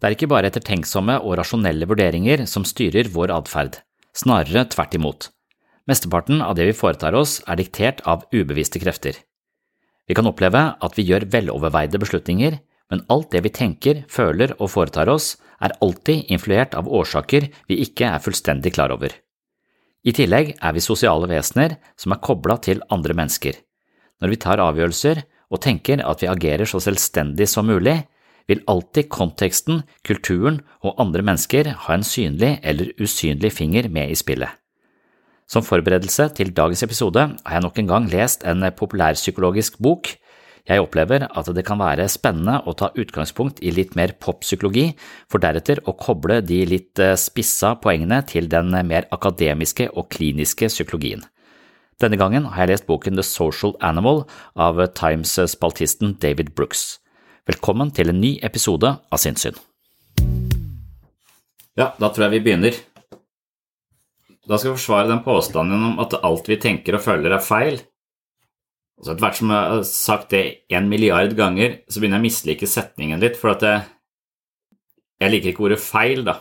Det er ikke bare ettertenksomme og rasjonelle vurderinger som styrer vår atferd, snarere tvert imot. Mesteparten av det vi foretar oss er diktert av ubevisste krefter. Vi kan oppleve at vi gjør veloverveide beslutninger, men alt det vi tenker, føler og foretar oss, er alltid influert av årsaker vi ikke er fullstendig klar over. I tillegg er vi sosiale vesener som er kobla til andre mennesker. Når vi tar avgjørelser og tenker at vi agerer så selvstendig som mulig, vil alltid konteksten, kulturen og andre mennesker ha en synlig eller usynlig finger med i spillet. Som forberedelse til dagens episode har jeg nok en gang lest en populærpsykologisk bok. Jeg opplever at det kan være spennende å ta utgangspunkt i litt mer poppsykologi, for deretter å koble de litt spissa poengene til den mer akademiske og kliniske psykologien. Denne gangen har jeg lest boken The Social Animal av Times-spaltisten David Brooks. Velkommen til en ny episode av Sinnssyn. Ja, da tror jeg vi begynner. Da skal jeg forsvare den påstanden om at alt vi tenker og føler er feil. Etter hvert som jeg har sagt det en milliard ganger, så begynner jeg å mislike setningen litt, for at jeg, jeg liker ikke ordet feil, da.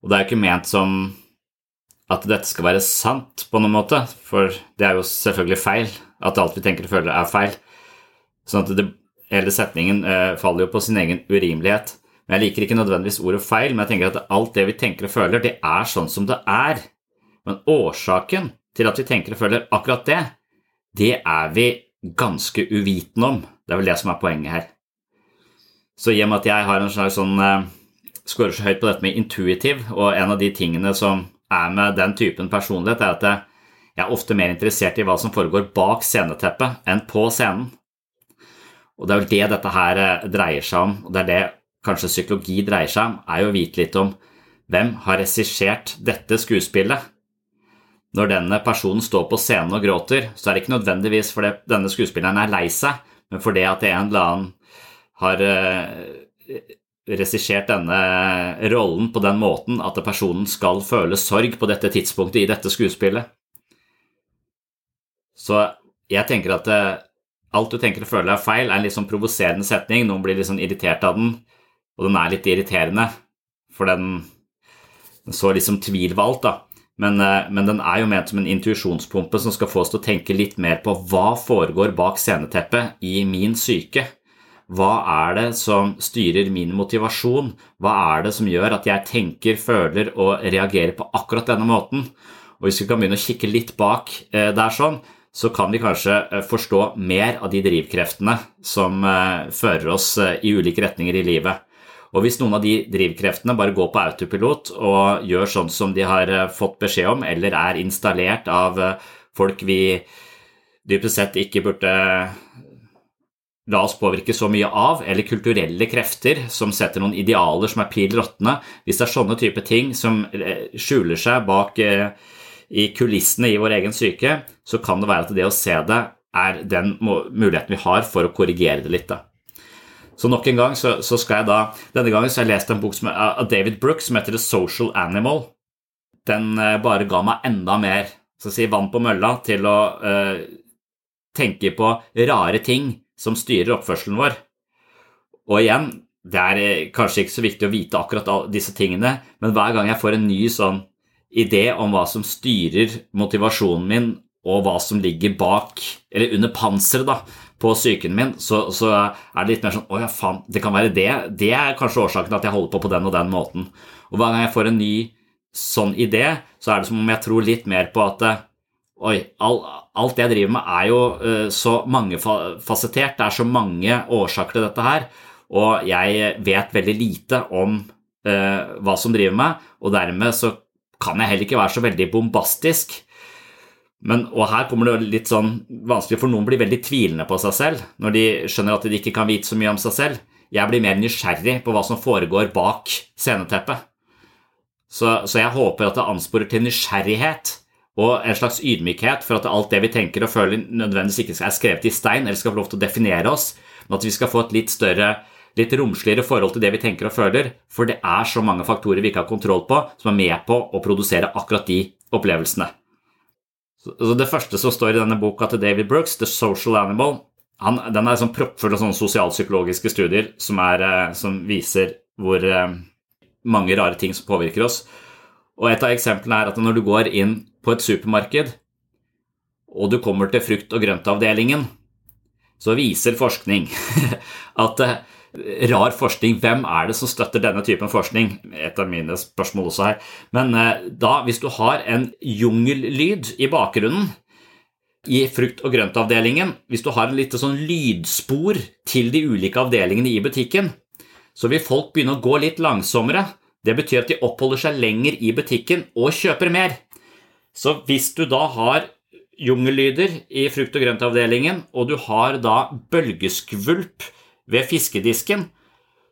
Og det er jo ikke ment som at dette skal være sant på noen måte, for det er jo selvfølgelig feil. At alt vi tenker og føler er feil. Sånn at det, hele setningen eh, faller jo på sin egen urimelighet. Men Jeg liker ikke nødvendigvis ordet feil, men jeg tenker at alt det vi tenker og føler, det er sånn som det er. Men årsaken til at vi tenker og føler akkurat det, det er vi ganske uvitende om. Det er vel det som er poenget her. Så i og med at jeg har en slags sånn eh, scorer så høyt på dette med intuitiv, og en av de tingene som er med den typen personlighet, er at jeg, er ofte mer interessert i hva som foregår bak sceneteppet enn på scenen. Og det er jo det dette her eh, dreier seg om, og det er det kanskje psykologi dreier seg om, er jo å vite litt om hvem har regissert dette skuespillet. Når denne personen står på scenen og gråter, så er det ikke nødvendigvis fordi denne skuespilleren er lei seg, men fordi at en eller annen har eh, regissert denne rollen på den måten at personen skal føle sorg på dette tidspunktet i dette skuespillet. Så jeg tenker at eh, alt du tenker og føler er feil, er en litt sånn provoserende setning. Noen blir litt sånn irritert av den, og den er litt irriterende, for den, den så liksom tvil ved alt, da. Men, eh, men, den er jo ment som en intuisjonspumpe som skal få oss til å tenke litt mer på hva foregår bak sceneteppet i min syke. Hva er det som styrer min motivasjon? Hva er det som gjør at jeg tenker, føler og reagerer på akkurat denne måten? Og Hvis vi kan begynne å kikke litt bak eh, der, sånn, så kan vi kanskje eh, forstå mer av de drivkreftene som fører oss i ulike retninger i livet. Og hvis noen av de drivkreftene bare går på autopilot og gjør sånn som de har fått beskjed om, eller er installert av folk vi dypest sett ikke burde la oss påvirke så mye av, eller kulturelle krefter som setter noen idealer som er pil råtne, hvis det er sånne type ting som eh, skjuler seg bak eh, i kulissene i vår egen syke, så kan det være at det å se det er den muligheten vi har for å korrigere det litt. Da. Så nok en gang så, så, skal jeg da Denne gangen så har jeg lest en bok som, av David Brooks som heter The Social Animal. Den eh, bare ga meg enda mer så å si, vann på mølla til å eh, tenke på rare ting som styrer oppførselen vår. Og igjen, det er eh, kanskje ikke så viktig å vite akkurat disse tingene, men hver gang jeg får en ny sånn idé om hva som styrer motivasjonen min, og hva som ligger bak, eller under panseret da, på psyken min, så, så, er det litt mer sånn Å ja, faen, det kan være det. Det er kanskje årsaken til at jeg holder på på den og den måten. Og hver gang jeg får en ny sånn idé, så er det som om jeg tror litt mer på at Oi, all, alt jeg driver med, er jo uh, så mangefasettert. Det er så mange årsaker til dette her. Og jeg vet veldig lite om uh, hva som driver meg, og dermed så kan jeg heller ikke være så veldig bombastisk. Men, og her kommer det litt sånn vanskelig, for noen blir veldig tvilende på seg selv når de skjønner at de ikke kan vite så mye om seg selv. Jeg blir mer nysgjerrig på hva som foregår bak sceneteppet. Så, så jeg håper at det ansporer til nysgjerrighet og en slags ydmykhet for at alt det vi tenker og føler, nødvendigvis ikke er skrevet i stein eller skal få lov til å definere oss, men at vi skal få et litt større, litt romsligere forhold til det vi tenker og føler, for det er så mange faktorer vi ikke har kontroll på, som er med på å produsere akkurat de opplevelsene. Så det første som står i denne boka til David Brooks, The Social Animal, han, den er sånn proppfull av sånne sosialpsykologiske studier som, er, eh, som viser hvor eh, mange rare ting som påvirker oss. Og Et av eksemplene er at når du går inn på et supermarked, og du kommer til frukt- og grøntavdelingen, så viser forskning at eh, rar forskning Hvem er det som støtter denne typen forskning? Et av mine spørsmål også her. Men eh, da, hvis du har en jungellyd i bakgrunnen i frukt- og grøntavdelingen, hvis du har en lite sånn lydspor til de ulike avdelingene i butikken, så vil folk begynne å gå litt langsommere det betyr at de oppholder seg lenger i butikken og kjøper mer. Så hvis du da har jungellyder i frukt- og grøntavdelingen, og du har da bølgeskvulp ved fiskedisken,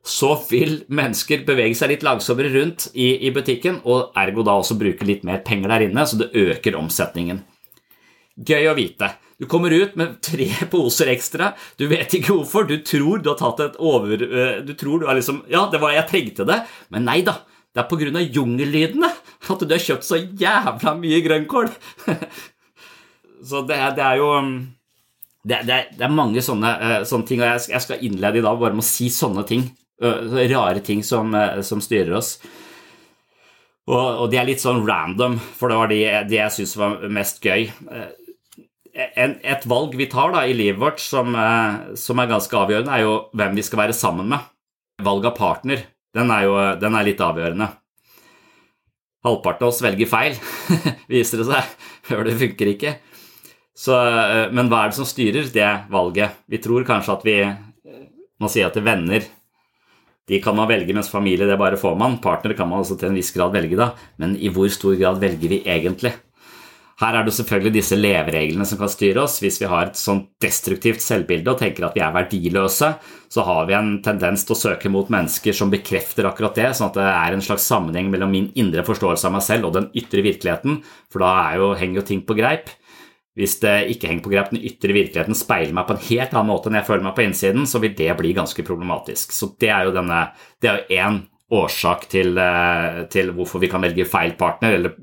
så vil mennesker bevege seg litt langsommere rundt i, i, butikken, og ergo da også bruke litt mer penger der inne, så det øker omsetningen. Gøy å vite. Du kommer ut med tre poser ekstra. Du vet ikke hvorfor. Du tror du har tatt et over... Eh, du tror du har liksom Ja, det var jeg trengte det. Men nei da. Det er av jungellydene at du har kjøpt så jævla mye grønnkål. så det det er jo um, det, det, det, er, mange sånne, uh, sånne ting, og jeg, skal innlede i dag bare med å si sånne ting. Rare ting som, uh, som styrer oss. Og, og, de er litt sånn random, for det var de, de jeg syns var mest gøy en, et valg vi tar da, i livet vårt som, eh, som, er ganske avgjørende, er jo hvem vi skal være sammen med. Valg av partner, den er jo den er litt avgjørende. Halvparten av oss velger feil, viser det seg. Før det funker ikke. Så, eh, men hva er det som styrer det valget? Vi tror kanskje at vi må si at det venner de kan man velge, mens familie det bare får man. Partner kan man også til en viss grad velge, da. Men i hvor stor grad velger vi egentlig? Her er det selvfølgelig disse levereglene som kan styre oss. Hvis vi har et sånt destruktivt selvbilde og tenker at vi er verdiløse, så har vi en tendens til å søke mot mennesker som bekrefter akkurat det, sånn at det er en slags sammenheng mellom min indre forståelse av meg selv og den ytre virkeligheten, for da jo, henger jo ting på greip. Hvis det ikke henger på greip, den ytre virkeligheten speiler meg på en helt annen måte enn jeg føler meg på innsiden, så vil det bli ganske problematisk. Så det er jo denne, det er jo én årsak til, eh, til hvorfor vi kan velge feil partner, eller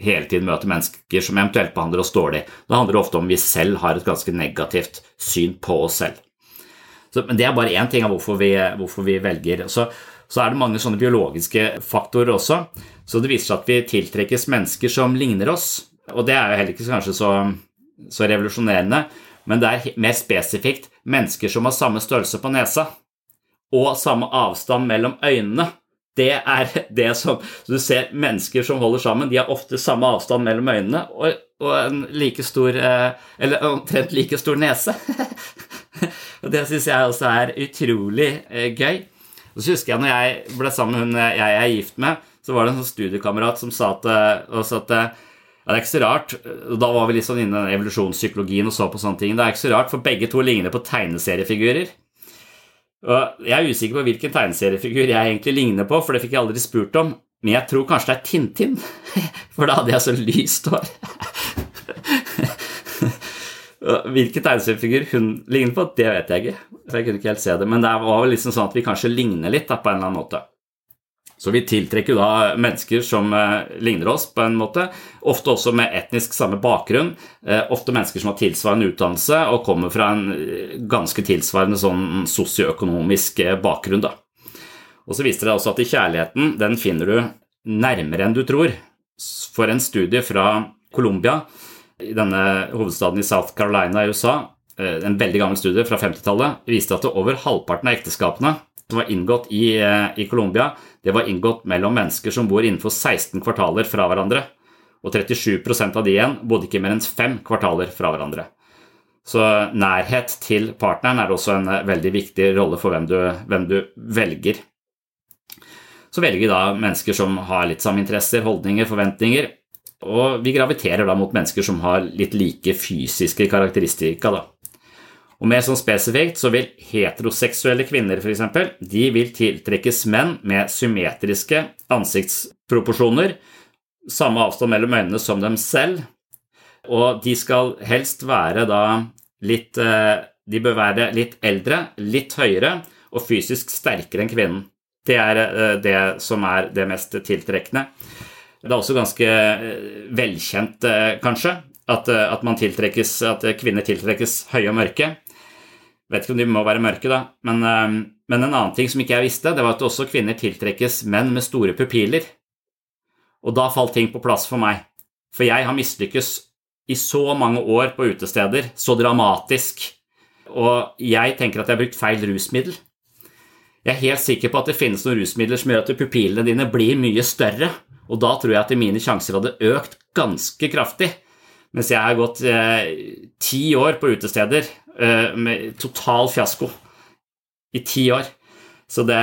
hele tiden møte mennesker som eventuelt behandler oss dårlig. Det handler ofte om vi selv har et ganske negativt syn på oss selv. Så, men det er bare én ting av hvorfor vi, hvorfor vi velger. Så, så, er det mange sånne biologiske faktorer også. Så det viser seg at vi tiltrekkes mennesker som ligner oss. Og det er jo heller ikke kanskje så, så revolusjonerende, men det er mer spesifikt mennesker som har samme størrelse på nesa og samme avstand mellom øynene. Det er det som du ser mennesker som holder sammen, de har ofte samme avstand mellom øynene og, og en like stor eh, Eller omtrent like stor nese. Og det syns jeg også er utrolig eh, gøy. Og så husker jeg når jeg ble sammen med hun jeg er gift med, så var det en sånn studiekamerat som sa at, også at ja, det er ikke så rart. Da var vi litt sånn innen evolusjonspsykologien og så på sånne ting. Det er ikke så rart, for begge to ligner på tegneseriefigurer. Og Jeg er usikker på hvilken tegneseriefigur jeg egentlig ligner på, for det fikk jeg aldri spurt om. Men jeg tror kanskje det er Tintin, for da hadde jeg så lyst hår. Hvilken tegneseriefigur hun ligner på, det vet jeg ikke. Så jeg kunne ikke helt se det. Men det var vel liksom sånn at vi kanskje ligner litt da, på en eller annen måte. Så vi tiltrekker da mennesker som eh, ligner oss på en måte, ofte også med etnisk samme bakgrunn. Eh, ofte mennesker som har tilsvarende utdannelse og kommer fra en eh, ganske tilsvarende sånn sosioøkonomisk bakgrunn. da. Og så viste det også at i kjærligheten, den finner du nærmere enn du tror. For en studie fra Colombia, i denne hovedstaden i South Carolina i USA, en veldig gammel studie fra 50-tallet, viste at over halvparten av ekteskapene som var inngått i, i det var inngått mellom mennesker som bor innenfor 16 kvartaler fra hverandre. Og 37% av de igjen bodde ikke mer enn fem kvartaler fra hverandre. Så nærhet til partneren er også en eh, veldig viktig rolle for hvem du, hvem du velger. Så velger vi da mennesker som har litt samme interesser, holdninger, forventninger. Og vi graviterer da mot mennesker som har litt like fysiske karakteristika. da. Og mer sånn spesifikt så vil heteroseksuelle kvinner f.eks. de vil tiltrekkes menn med symmetriske ansiktsproporsjoner, samme avstand mellom øynene som dem selv, og de skal helst være da litt eh, De bør være litt eldre, litt høyere og fysisk sterkere enn kvinnen. Det er eh, det som er det mest tiltrekkende. Det er også ganske eh, velkjent, kanskje, at, at, at kvinner tiltrekkes høye og mørke. Vet ikke om de må være mørke, da. Men, ehm, men, en annen ting som ikke jeg visste, det var at også kvinner tiltrekkes menn med store pupiller. Og da falt ting på plass for meg. For jeg har mislykkes i så mange år på utesteder, så dramatisk, og jeg tenker at jeg har brukt feil rusmiddel. Jeg er helt sikker på at det finnes noen rusmidler som gjør at pupillene dine blir mye større, og da tror jeg at mine sjanser hadde økt ganske kraftig. Mens jeg har gått eh, ti år på utesteder med total fiasko i ti år. Så det,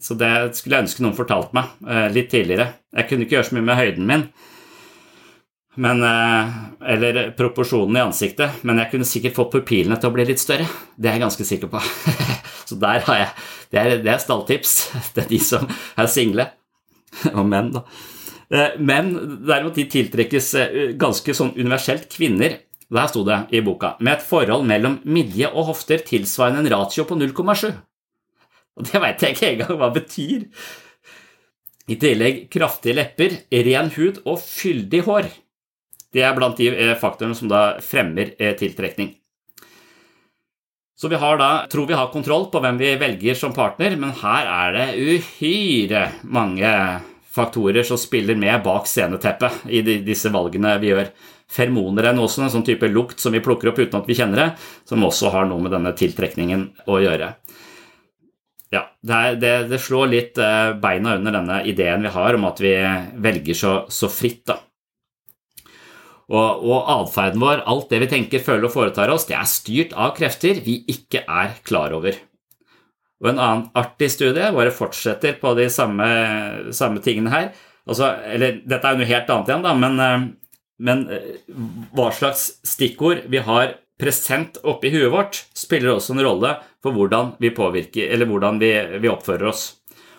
så det, skulle jeg ønske noen fortalte meg eh, litt tidligere. Jeg kunne ikke gjøre så mye med høyden min, men, eh, eller proporsjonen i ansiktet, men jeg kunne sikkert fått pupillene til å bli litt større. Det er jeg ganske sikker på. Så der har jeg Det er, det er stalltips til de som er single. Og menn, da. Men derimot de tiltrekkes ganske sånn universelt kvinner der sto det i boka med et forhold mellom midje og hofter tilsvarende en ratio på 0,7. Og det veit jeg ikke engang hva det betyr. I tillegg kraftige lepper, ren hud og fyldig hår. Det er blant de eh, faktorene som da fremmer eh, tiltrekning. Så vi har da, tror vi har kontroll på hvem vi velger som partner, men her er det uhyre mange faktorer som spiller med bak sceneteppet i disse valgene vi gjør. Feromoner er også en sånn type lukt som vi plukker opp uten at vi kjenner det, som også har noe med denne tiltrekningen å gjøre. Ja, det, er, det, det slår litt eh, beina under denne ideen vi har om at vi velger så, så fritt, da. Og, og atferden vår, alt det vi tenker, føler og foretar oss, det er styrt av krefter vi ikke er klar over. Og en annen artig studie, bare fortsetter på de samme, samme tingene her. Altså, eller dette er jo noe helt annet igjen, da, men eh, men eh, hva slags stikkord vi har present oppi huet vårt, spiller også en rolle for hvordan vi påvirker, eller hvordan vi, vi oppfører oss.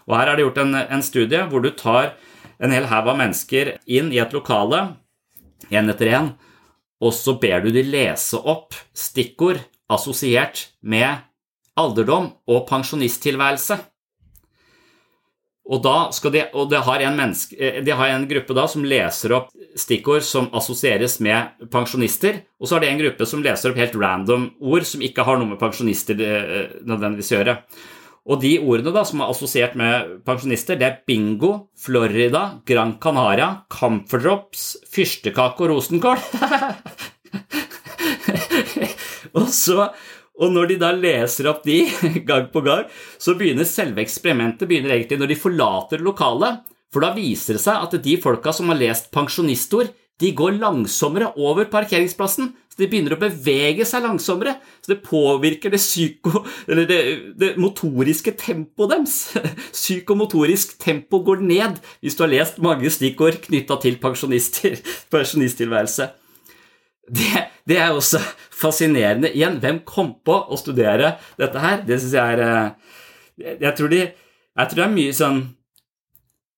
Og Her er det gjort en, en studie hvor du tar en hel haug av mennesker inn i et lokale, én etter én, og så ber du de lese opp stikkord assosiert med alderdom og pensjonisttilværelse. Og, de, og det har en, menneske, eh, de har en gruppe da som leser opp stikkord som assosieres med pensjonister, og så har de en gruppe som leser opp helt random ord som ikke har noe med pensjonister eh, nødvendigvis å gjøre. Og de ordene da som er assosiert med pensjonister, det er bingo, Florida, Gran Canaria, camphordrops, fyrstekake og rosenkål. og så og når de da leser opp de gang på gang, så begynner selve eksperimentet begynner egentlig når de forlater lokalet. For da viser det seg at de folka som har lest pensjonistord, de går langsommere over parkeringsplassen. Så de begynner å bevege seg langsommere. Så det påvirker det, psyko, det, det motoriske tempoet deres. Psykomotorisk tempo går ned hvis du har lest mange stikkord knytta til pensjonisttilværelse. Det, det, er også fascinerende. Igjen, hvem kom på å studere dette her? Det syns jeg er eh, jeg tror, de, jeg tror det er mye sånn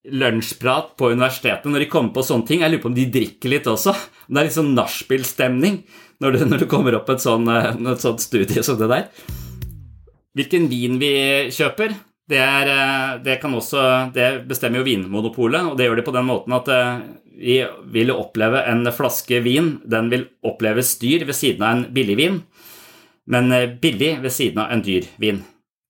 lunsjprat på universitetet når de kommer på sånne ting. Jeg lurer på om de drikker litt også. Det er litt sånn nachspiel-stemning når, når, du kommer opp et sånt, eh, et sånt studie som det der. Hvilken vin vi kjøper, det, er, eh, det, også, det bestemmer jo Vinmonopolet, og det gjør de på den måten at vi vil oppleve en flaske vin. Den vil oppleves dyr ved siden av en billig vin, men eh, billig ved siden av en dyr vin.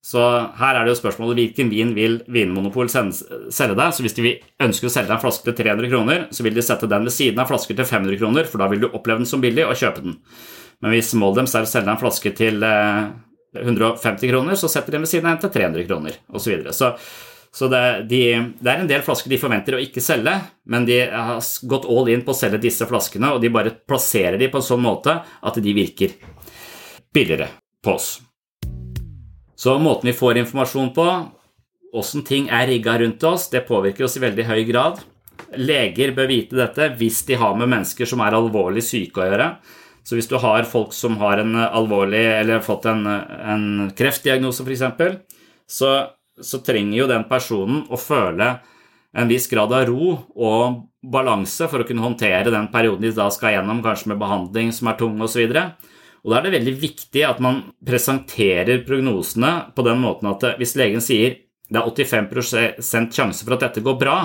Så her er det jo spørsmålet hvilken vin vil Vinmonopol selge deg. Så hvis de ønsker å selge deg en flaske til 300 kroner, så vil de sette den ved siden av flasker til 500 kroner, for da vil du oppleve den som billig og kjøpe den. Men hvis målet deres er å selge deg en flaske til 150 eh, kroner, så setter de ved siden av en til 300 kroner, osv. Så, videre. så så det, de, det, er en del flasker de forventer å ikke selge, men de har gått all in på å selge disse flaskene, og de bare plasserer de på en sånn måte at de virker billigere på oss. Så måten vi får informasjon på, åssen ting er rigga rundt oss, det påvirker oss i veldig høy grad. Leger bør vite dette hvis de har med mennesker som er alvorlig syke å gjøre. Så hvis du har folk som har en alvorlig, eller har fått en, en kreftdiagnose f.eks., så så trenger jo den personen å føle en viss grad av ro og balanse for å kunne håndtere den perioden de da skal gjennom, kanskje med behandling som er tung osv. Og Da er det veldig viktig at man presenterer prognosene på den måten at hvis legen sier det er 85% sjanse for at dette går bra,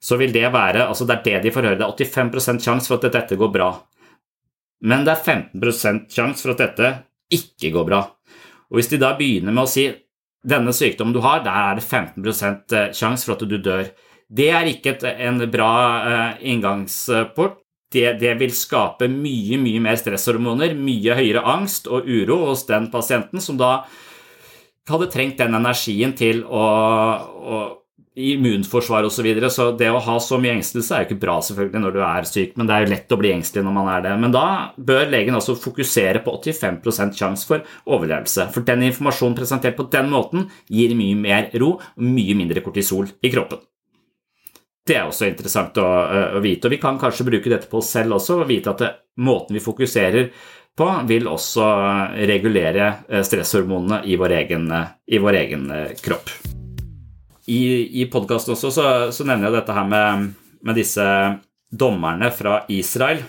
så vil det være altså det er det de får høre, det er 85 sjanse for at dette går bra. Men det er 15% sjanse for at dette ikke går bra. Og Hvis de da begynner med å si denne sykdommen du har, der er det 15 eh, sjanse for at du dør. Det er ikke et, en bra uh, inngangsport. Det, det, vil skape mye, mye mer stresshormoner, mye høyere angst og uro hos den pasienten som da hadde trengt den energien til å, å immunforsvar osv. Så, videre. så det å ha så mye engstelse er jo ikke bra selvfølgelig når du er syk, men det er jo lett å bli engstelig når man er det. Men da bør legen altså fokusere på 85% sjanse for overlevelse. For den informasjonen presentert på den måten gir mye mer ro og mye mindre kortisol i kroppen. Det er også interessant å, å vite, og vi kan kanskje bruke dette på oss selv også, og vite at det, måten vi fokuserer på, vil også regulere stresshormonene i vår egen, i vår egen kropp i, i podkasten også så, så, nevner jeg dette her med, med, disse dommerne fra Israel,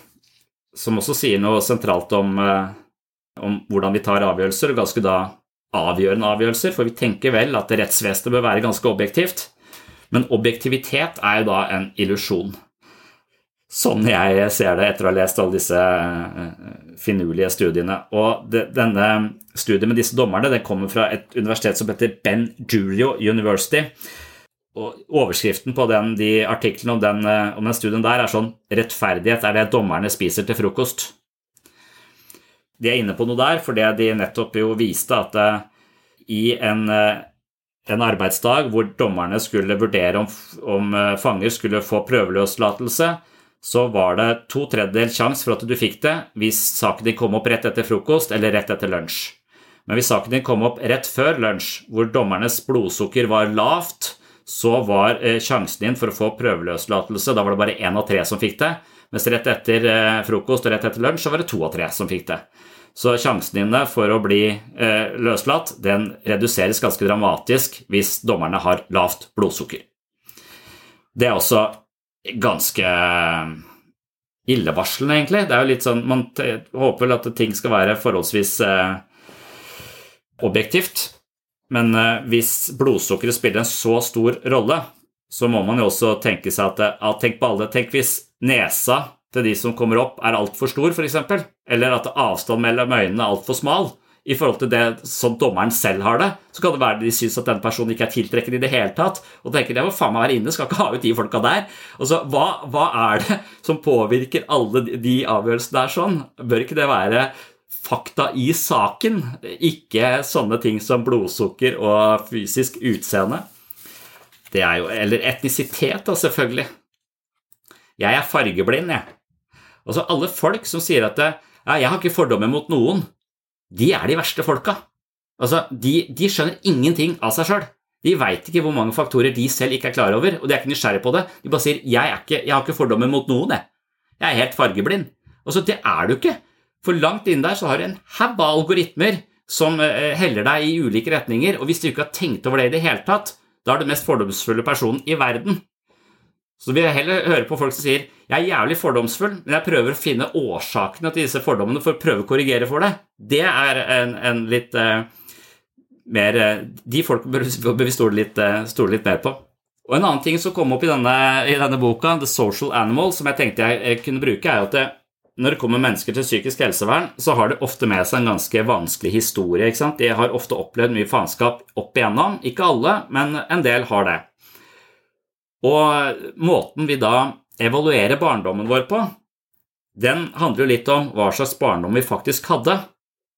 som også sier noe sentralt om, eh, om hvordan vi tar avgjørelser, og ganske da avgjørende avgjørelser, for vi tenker vel at rettsvesenet bør være ganske objektivt, men objektivitet er jo da en illusjon. Sånn jeg ser det etter å ha lest alle disse eh, finurlige studiene. Og det, denne studien med disse dommerne den kommer fra et universitet som heter Ben Julio University. Og Overskriften på den, de artiklene om den, eh, om den studien der er sånn 'Rettferdighet er det dommerne spiser til frokost'. De er inne på noe der fordi de nettopp jo viste at eh, i en, en arbeidsdag hvor dommerne skulle vurdere om, om fanger skulle få prøveløslatelse, så var det to tredjedels sjanse for at du fikk det hvis saken din kom opp rett etter frokost eller rett etter lunsj. Men hvis saken din kom opp rett før lunsj, hvor dommernes blodsukker var lavt, så var eh, sjansen din for å få prøveløslatelse Da var det bare én av tre som fikk det. Mens rett etter eh, frokost og rett etter lunsj så var det to av tre som fikk det. Så sjansen dine for å bli eh, løslatt den reduseres ganske dramatisk hvis dommerne har lavt blodsukker. Det er også ganske illevarslende, egentlig. Det er jo litt sånn, Man håper vel at ting skal være forholdsvis eh, objektivt. men eh, hvis blodsukkeret spiller en så stor rolle, så må man jo også tenke seg at ja, Tenk på alle. Tenk hvis nesa til de som kommer opp, er altfor stor, f.eks. Eller at avstanden mellom øynene er altfor smal i forhold til det som dommeren selv har det, så kan det være de syns at den personen ikke er tiltrekkende i det hele tatt, og tenker jeg må faen meg være inne, skal ikke ha ut de folka der. Altså, hva, hva er det som påvirker alle de avgjørelsene der sånn? Bør ikke det være fakta i saken, ikke sånne ting som blodsukker og fysisk utseende? Det er jo Eller etnisitet, da, selvfølgelig. Jeg er fargeblind, jeg. Altså, alle folk som sier at ja, 'jeg har ikke fordommer mot noen', de er de verste folka. Altså, de, de skjønner ingenting av seg sjøl. De veit ikke hvor mange faktorer de selv ikke er klar over, og de er ikke nysgjerrig på det. De bare sier 'jeg, ikke, jeg har ikke fordommer mot noen', jeg. Jeg er helt fargeblind. Altså, det er du ikke. For langt inn der så har du en haug av algoritmer som eh, heller deg i ulike retninger, og hvis du ikke har tenkt over det i det hele tatt, da er du den mest fordomsfulle personen i verden. Så vil jeg heller høre på folk som sier jeg er jævlig fordomsfull, men jeg prøver å finne årsakene til disse fordommene for å prøve å korrigere for det. Det er en, en litt uh, mer uh, De folk bør, vi stole litt, uh, stole litt, mer på. Og En annen ting som kom opp i denne, i denne, boka, The Social Animal, som jeg tenkte jeg, kunne bruke, er at det, når det kommer mennesker til psykisk helsevern, så har de ofte med seg en ganske vanskelig historie. De har ofte opplevd mye faenskap opp igjennom. Ikke alle, men en del har det. Og måten vi da evaluerer barndommen vår på, den handler jo litt om hva slags barndom vi faktisk hadde,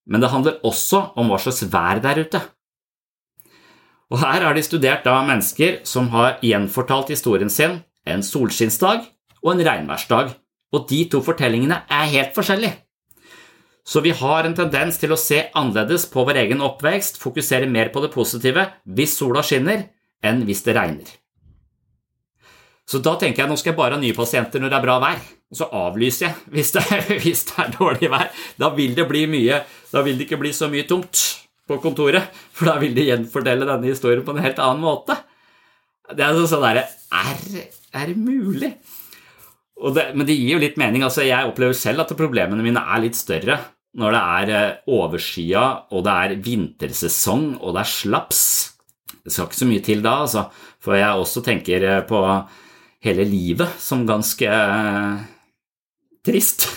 men det handler også om hva slags vær der ute. Og Her har de studert da mennesker som har gjenfortalt historien sin en solskinnsdag og en regnværsdag, og de to fortellingene er helt forskjellige. Så vi har en tendens til å se annerledes på vår egen oppvekst, fokusere mer på det positive hvis sola skinner, enn hvis det regner. Så da tenker jeg nå skal jeg bare ha nye pasienter når det er bra vær. Og så avlyser jeg hvis det, er, hvis det er dårlig vær. Da vil det bli mye, da vil det ikke bli så mye tungt på kontoret, for da vil de gjenfortelle denne historien på en helt annen måte. Det er sånn derre er, er, det mulig? Det, men det gir jo litt mening. altså Jeg opplever selv at problemene mine er litt større når det er eh, overskya, og det er vintersesong, og det er slaps. Det skal ikke så mye til da, altså. For jeg også tenker eh, på hele livet som ganske eh, trist.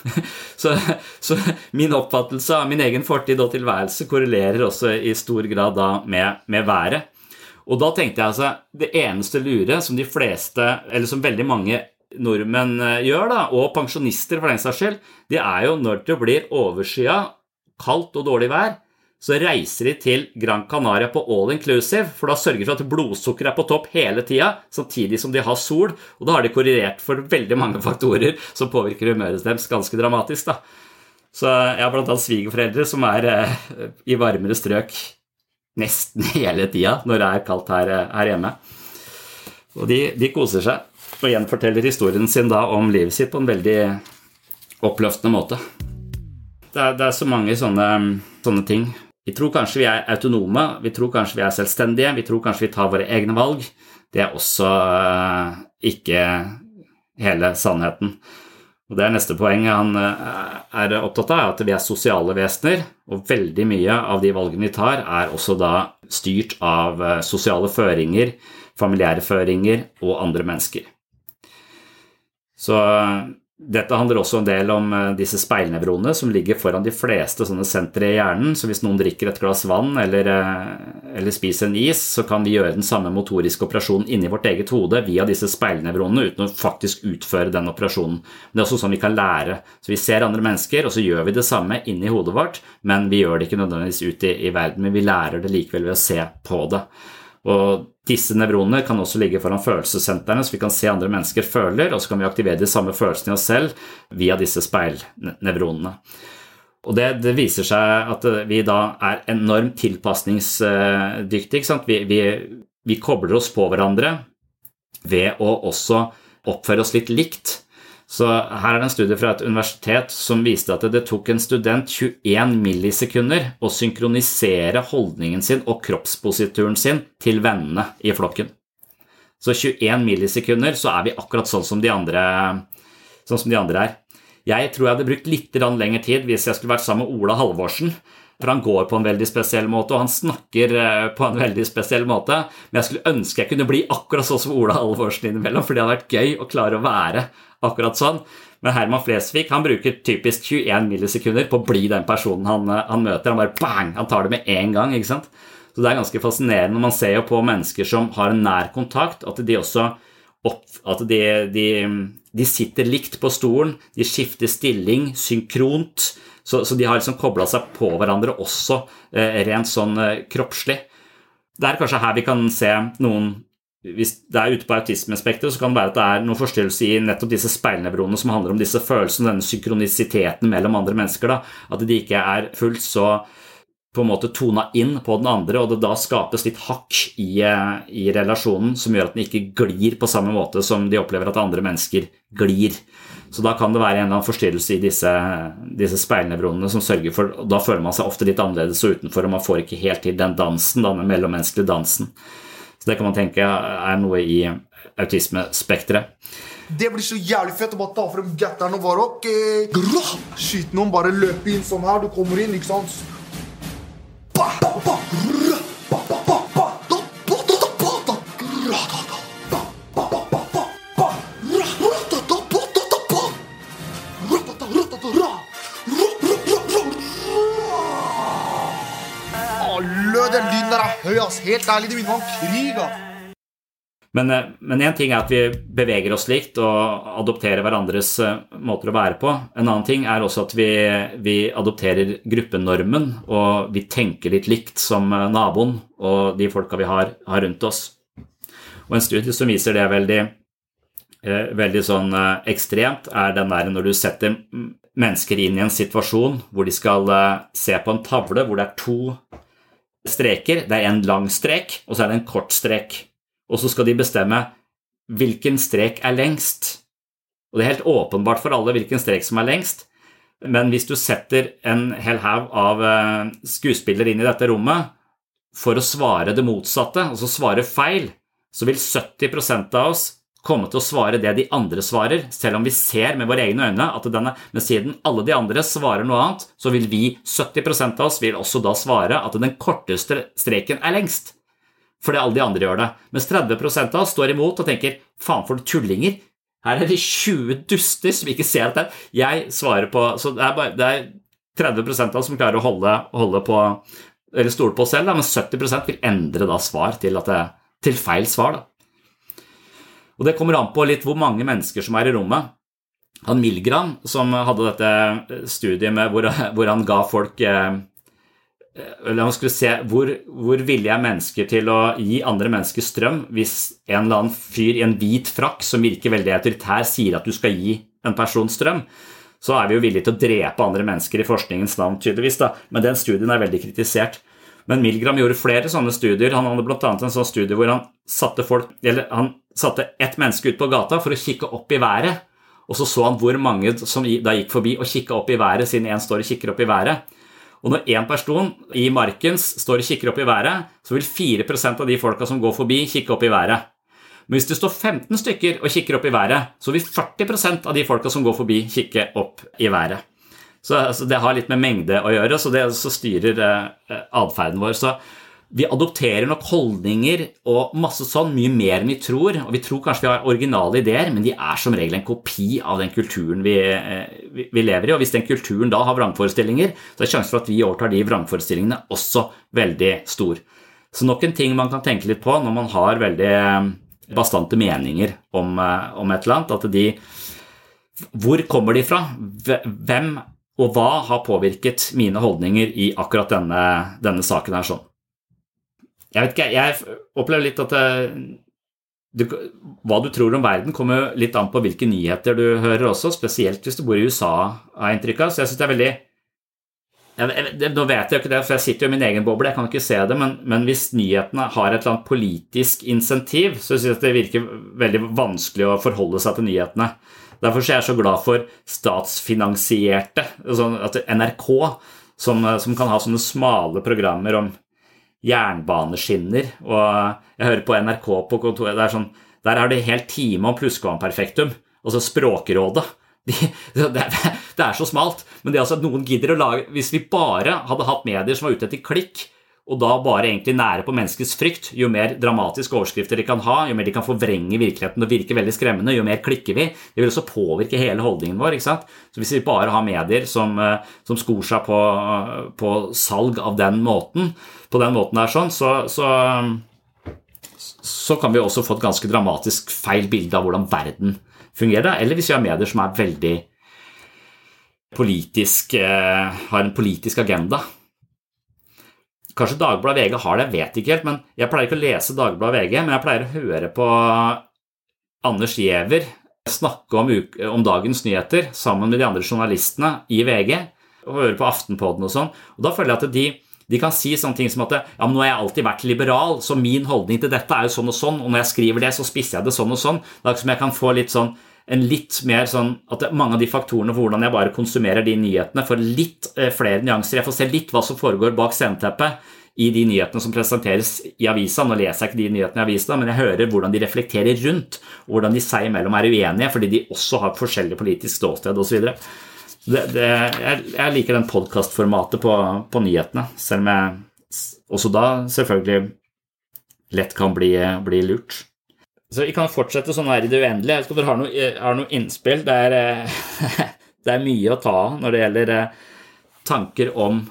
så, så, min oppfattelse av min egen fortid og tilværelse korrelerer også i stor grad da med, med været. Og da tenkte jeg altså det eneste lure som de fleste, eller som veldig mange nordmenn eh, gjør, da, og pensjonister for den saks skyld, det er jo når det blir overskya, kaldt og dårlig vær, så reiser de til Gran Canaria på all inclusive, for da sørger de for at blodsukkeret er på topp hele tida, samtidig som de har sol, og da har de korrigert for veldig mange faktorer som påvirker humøret deres ganske dramatisk. da. Så jeg har annet svigerforeldre som er eh, i varmere strøk nesten hele tida når det er kaldt her, eh, her hjemme. Og de, de, koser seg og gjenforteller historien sin da om livet sitt på en veldig oppløftende måte. Det er, det er så mange sånne, sånne ting vi tror kanskje vi er autonome, vi tror kanskje vi er selvstendige, vi tror kanskje vi tar våre egne valg. Det er også uh, ikke hele sannheten. Og Det er neste poeng han uh, er opptatt av, at vi er sosiale vesener, og veldig mye av de valgene vi tar, er også da styrt av uh, sosiale føringer, familiære føringer og andre mennesker. Så dette handler også en del om eh, disse speilnevronene som ligger foran de fleste sånne sentre i hjernen. Så hvis noen drikker et glass vann eller, eh, eller, spiser en is, så kan vi gjøre den samme motoriske operasjonen inni vårt eget hode via disse speilnevronene uten å faktisk utføre den operasjonen. Men det er også sånn vi kan lære. Så vi ser andre mennesker, og så gjør vi det samme inni hodet vårt, men vi gjør det ikke nødvendigvis ute i, i verden. Men vi lærer det likevel ved å se på det. Og disse nevronene kan også ligge foran følelsessentrene, så vi kan se andre mennesker føler, og så kan vi aktivere de samme følelsene i oss selv via disse speilnevronene. Og det, det, viser seg at vi da er enormt tilpasningsdyktige. Vi, vi, vi kobler oss på hverandre ved å også oppføre oss litt likt. Så her er det en studie fra et universitet som viste at det tok en student 21 millisekunder å synkronisere holdningen sin og kroppsposituren sin til vennene i flokken. Så 21 millisekunder så er vi akkurat sånn som de andre, sånn som de andre er. Jeg tror jeg hadde brukt litt lengre tid hvis jeg skulle vært sammen med Ola Halvorsen. For han går på en veldig spesiell måte, og han snakker eh, på en veldig spesiell måte. Men jeg skulle ønske jeg kunne bli akkurat sånn som Ola Halvorsen innimellom, for det hadde vært gøy å klare å være akkurat sånn. Men Herman Flesvig han bruker typisk 21 millisekunder på å bli den personen han, eh, han møter. Han bare bang! Han tar det med en gang. ikke sant? Så det er ganske fascinerende. Man ser jo på mennesker som har en nær kontakt, at de også opp, at de, de, de sitter likt på stolen, de skifter stilling synkront. Så, så, de har liksom kobla seg på hverandre også eh, rent sånn eh, kroppslig. Det er kanskje her vi kan se noen Hvis det er ute på autismespekteret, så kan det være at det er noen forstyrrelse i nettopp disse speilnevronene som handler om disse følelsene, denne synkronisiteten mellom andre mennesker. Da. At de ikke er fullt så på en måte tona inn på den andre, og det da skapes litt hakk i, eh, i relasjonen som gjør at den ikke glir på samme måte som de opplever at andre mennesker glir. Så da kan det være en eller annen forstyrrelse i disse, disse speilnevronene som sørger for og Da føler man seg ofte litt annerledes og utenfor, og man får ikke helt til den dansen, den mellommenneskelige dansen. Så det kan man tenke er noe i autismespekteret. Det blir så jævlig fett å bare ta frem gatteren og bare ok, Skyte noen, bare løpe inn sånn her. Du kommer inn, ikke sant? Ba, ba, ba, høy, ass. Helt ærlig, det å være krig, ass. Men, én en ting er at vi beveger oss likt og adopterer hverandres eh, måter å være på. En annen ting er også at vi, vi adopterer gruppenormen, og vi tenker litt likt som eh, naboen og de folka vi har, har rundt oss. Og en studie som viser det veldig, veldig sånn ekstremt, er den der når du setter mennesker inn i en situasjon hvor de skal se på en tavle hvor det er to streker. Det er en lang strek, og så er det en kort strek. Og så skal de bestemme hvilken strek er lengst. Og det er helt åpenbart for alle hvilken strek som er lengst, men hvis du setter en hel haug av eh, skuespillere inn i dette rommet for å svare det motsatte, altså svare feil, så vil 70% av oss komme til å svare det de andre svarer, selv om vi ser med våre egne øyne at denne, men siden alle de andre svarer noe annet, så vil vi, 70% av oss, vil også da svare at den korteste streken er lengst. Fordi alle de andre gjør det. Mens 30 av oss står imot og tenker faen for tullinger. Her er det 20 duster som ikke ser at jeg svarer på Så det er, bare, det er 30 av oss som klarer å holde, holde på eller stole på oss selv, da, men 70% vil endre da svar til, det, til feil svar. da. Og det kommer an på litt hvor mange mennesker som er i rommet. Han Milgram, som hadde dette studiet med hvor, hvor han ga folk eh, eller han skulle se hvor, hvor villige er mennesker til å gi andre mennesker strøm hvis en eller annen fyr i en hvit frakk som virker veldig autoritær, sier at du skal gi en person strøm. Så er vi jo villige til å drepe andre mennesker i forskningens navn, tydeligvis. da. Men den studien er veldig kritisert. Men Milgram gjorde flere sånne studier. Han hadde bl.a. en sånn studie hvor han satte folk, eller han satte ett menneske ut på gata for å kikke opp i været. Og så så han hvor mange som da gikk forbi og kikka opp i været, siden én står og kikker opp i været. Og når én person i markens står og kikker opp i været, så vil 4% av de folka som går forbi, kikke opp i været. Men hvis det står 15 stykker og kikker opp i været, så vil 40% av de folka som går forbi, kikke opp i været. Så altså, det har litt med mengde å gjøre, så det så styrer eh, atferden vår. Så vi adopterer nok holdninger og masse sånn mye mer enn vi tror. Og vi tror kanskje vi har originale ideer, men de er som regel en kopi av den kulturen vi, eh, vi, vi lever i. Og hvis den kulturen da har vrangforestillinger, så er sjansen for at vi overtar de vrangforestillingene også veldig stor. Så nok en ting man kan tenke litt på når man har veldig eh, bastante meninger om, eh, om et eller annet, at de Hvor kommer de fra? Hvem og hva har påvirket mine holdninger i akkurat denne, denne saken her sånn? Jeg vet ikke, jeg opplever litt at du, hva du tror om verden, kommer litt an på hvilke nyheter du hører også, spesielt hvis du bor i USA, har jeg inntrykk av. Så jeg syns det er veldig jeg, jeg, Nå vet jeg jo ikke det, for jeg sitter jo i min egen boble, jeg kan ikke se det, men, men hvis nyhetene har et eller annet politisk insentiv, så syns jeg det virker veldig vanskelig å forholde seg til nyhetene. Derfor er jeg så glad for statsfinansierte, sånn NRK, som, som, kan ha sånne smale programmer om jernbaneskinner. Og jeg hører på NRK på kontoret, der, sånn, der er det helt time om plusskvamperfektum. altså så Språkrådet. de, det, det er så smalt, men det er altså at noen gidder å lage Hvis vi bare hadde hatt medier som var ute etter klikk, og da bare egentlig nære på menneskets frykt. Jo mer dramatiske overskrifter de kan ha, jo mer de kan forvrenge virkeligheten og virke veldig skremmende, jo mer klikker vi. Det vil også påvirke hele holdningen vår. ikke sant? Så Hvis vi bare har medier som, eh, som skor seg på, på, salg av den måten, på den måten her, sånn, så, så, så kan vi også få et ganske dramatisk feil bilde av hvordan verden fungerer. Eller hvis vi har medier som er veldig politisk, eh, har en politisk agenda Kanskje Dagbladet VG har det, jeg vet ikke helt. men Jeg pleier ikke å lese Dagbladet VG, men jeg pleier å høre på Anders Giæver snakke om, om, dagens nyheter sammen med de andre journalistene i VG, og høre på Aftenpodden og sånn. Og Da føler jeg at de, de kan si sånne ting som at ja, men nå har jeg alltid vært liberal, så min holdning til dette er jo sånn og sånn, og når jeg skriver det, så spisser jeg det sånn og sånn. Det er som jeg kan få litt sånn en litt mer sånn at mange av de faktorene for hvordan jeg bare konsumerer de nyhetene, får litt eh, flere nyanser. Jeg får se litt hva som foregår bak sceneteppet i de nyhetene som presenteres i avisa. Nå leser jeg ikke de nyhetene i avisa, men jeg hører hvordan de reflekterer rundt, og hvordan de seg imellom er uenige fordi de også har forskjellig politisk ståsted osv. Jeg, jeg liker den podkastformatet på, på nyhetene, selv om jeg også da selvfølgelig lett kan bli, bli lurt. Så vi kan fortsette sånn her i det uendelige. Jeg om dere har noe, har noe innspill. Det er, eh, det er, mye å ta av når det gjelder eh, tanker om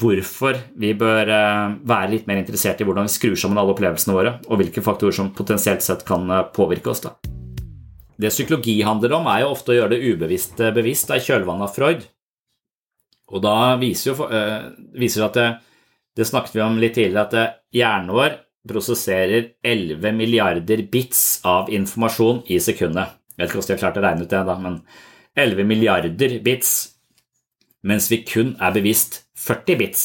hvorfor vi bør eh, være litt mer interessert i hvordan vi skrur sammen alle opplevelsene våre, og hvilke faktorer som potensielt sett kan påvirke oss. Da. Det psykologi handler om, er jo ofte å gjøre det ubevisste bevisst i kjølvannet av Freud. Og da viser jo viser at det, det snakket vi om litt tidligere, at hjernen vår prosesserer 11 milliarder bits av informasjon i sekundet. Jeg vet ikke hvordan de har klart å regne ut det, da, men 11 milliarder bits, mens vi kun er bevisst 40 bits.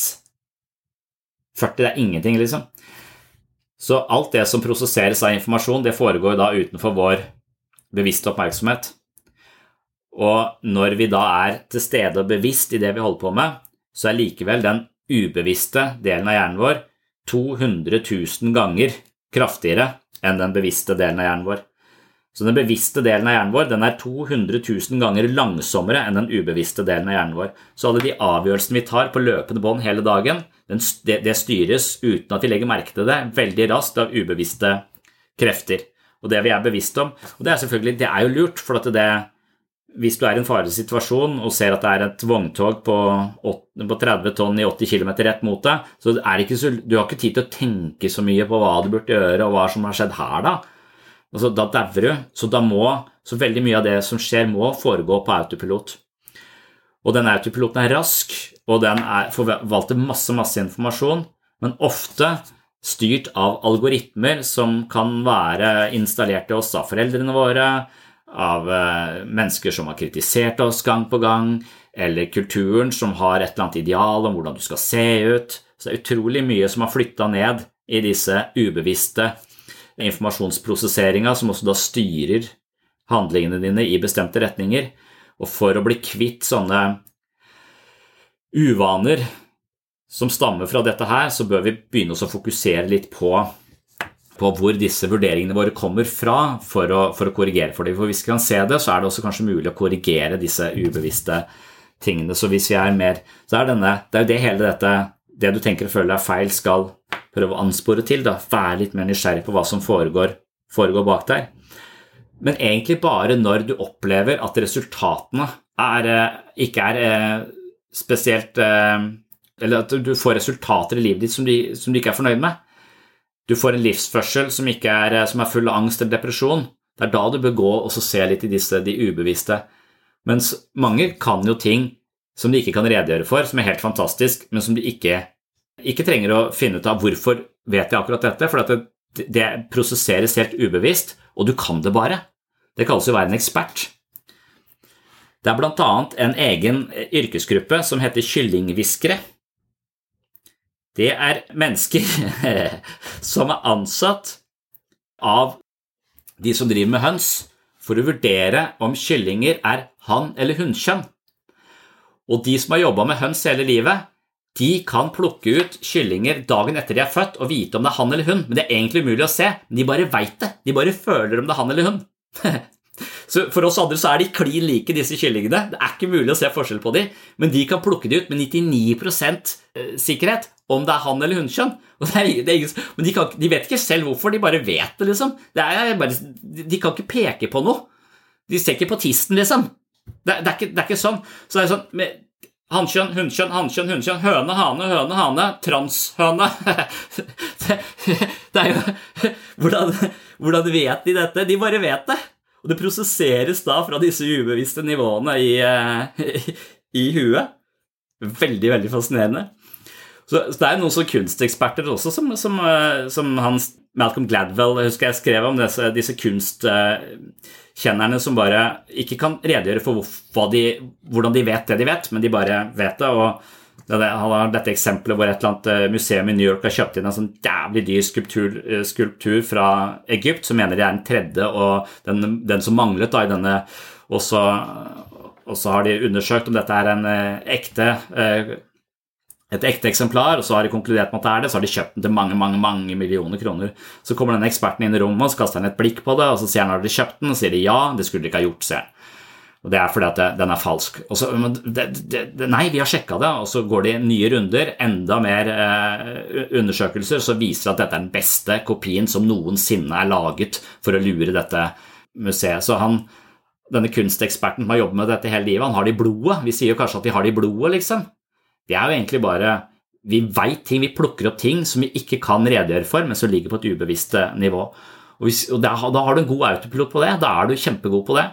40 det er ingenting, liksom. Så alt det som prosesseres av informasjon, det foregår da utenfor vår bevisste oppmerksomhet. Og når vi da er til stede og bevisst i det vi holder på med, så er likevel den ubevisste delen av hjernen vår 200 000 ganger kraftigere enn den bevisste delen av hjernen vår. Så den bevisste delen av hjernen vår den er 200 000 ganger langsommere enn den ubevisste delen av hjernen vår. Så alle de avgjørelsene vi tar på løpende bånd hele dagen, det, styres uten at vi legger merke til det, veldig raskt av ubevisste krefter. Og det vi er bevisst om. Og det er selvfølgelig, det er jo lurt, for det, hvis du er i en farlig situasjon og ser at det er et vogntog på, 30 tonn i 80 km rett mot deg, så, så du har ikke tid til å tenke så mye på hva du burde gjøre, og hva som har skjedd her, da. Altså, da dauer du. Så da må så veldig mye av det som skjer, må foregå på autopilot. Og den autopiloten er rask, og den er, forvalter masse, masse informasjon, men ofte styrt av algoritmer som kan være installert til oss av foreldrene våre, av eh, mennesker som har kritisert oss gang på gang, eller kulturen som har et eller annet ideal om hvordan du skal se ut. Så det er utrolig mye som har flytta ned i disse ubevisste informasjonsprosesseringa, som også da styrer handlingene dine i bestemte retninger. Og for å bli kvitt sånne uvaner som stammer fra dette her, så bør vi begynne å fokusere litt på på hvor disse vurderingene våre kommer fra for å, for å korrigere for dem. For hvis vi kan se det, så er det også kanskje mulig å korrigere disse ubevisste tingene. Så hvis vi er mer Så er denne Det er jo det hele dette Det du tenker og føler er feil, skal prøve å anspore til. da, Være litt mer nysgjerrig på hva som foregår, foregår bak der. Men egentlig bare når du opplever at resultatene er, eh, ikke er eh, spesielt eh, Eller at du får resultater i livet ditt som du, som du ikke er fornøyd med du får en livsførsel som, er, eh, som er full av angst eller depresjon. Det er da du bør gå og se litt i disse, de ubevisste. Mens mange kan jo ting som de ikke kan redegjøre for, som er helt fantastisk, men som de ikke, ikke trenger å finne ut av hvorfor vet jeg akkurat dette, for det, det prosesseres helt ubevisst, og du kan det bare. Det kalles jo å være en ekspert. Det er bl.a. en egen yrkesgruppe som heter kyllinghviskere det er mennesker som er ansatt av de som driver med høns, for å vurdere om kyllinger er hann- eller hunnkjønn. Og de som har jobba med høns hele livet, de kan plukke ut kyllinger dagen etter de er født og vite om det er han eller hun. men det er egentlig umulig å se. Men de bare veit det. De bare føler om det er han eller hun. Så For oss andre så er de klin like, disse kyllingene. Det er ikke mulig å se forskjell på dem, men de kan plukke de ut med 99 eh, sikkerhet om det er han eller hunnkjønn. Men de, kan, de, vet ikke selv hvorfor, de bare vet det, liksom. Det bare, de kan ikke peke på noe. De ser ikke på tisten, liksom. Det, det, er, ikke, det er, ikke, sånn. Så det er sånn med Hannkjønn, hunnkjønn, hannkjønn, hunnkjønn, høne, hane, høne, hane, transhøne det, det, er jo hvordan, hvordan vet de dette? De bare vet det. Og det prosesseres da fra disse ubevisste nivåene i, i, i huet. Veldig, veldig fascinerende. Så, så det er noen sånne kunsteksperter også, som, som, eh, som Hans, Malcolm Gladwell husker jeg skrev om disse, disse kunstkjennerne som bare ikke kan redegjøre for de, hvordan de vet det de vet, men de bare vet det. og han har dette eksempelet hvor et eller annet eh, museum i New York har kjøpt inn en sånn jævlig dyr skulptur, eh, skulptur fra Egypt, som mener de er den tredje og den, den som manglet da i denne og så, har de undersøkt om dette er en ekte et ekte eksemplar, og så har de konkludert med at det er det, så har de kjøpt den til mange mange, mange millioner kroner. Så kommer denne eksperten inn i rommet og så kaster han et blikk på det, og så sier han har de kjøpt den, og sier de ja, det skulle de ikke ha gjort, sier han. Og Det er fordi at det, den er falsk. Så, det, det, nei, vi har sjekka det, og så går de nye runder, enda mer eh, undersøkelser, så viser at dette er den beste kopien som noensinne er laget for å lure dette museet. Så han, denne kunsteksperten som har jobbet med dette hele livet, han har det i blodet. Vi sier jo kanskje at de har det i blodet, liksom. Det er jo egentlig bare Vi veit ting, vi plukker opp ting som vi ikke kan redegjøre for, men som ligger på et ubevisst eh, nivå. Og, hvis, og da, da har du en god autopilot på det. Da er du kjempegod på det.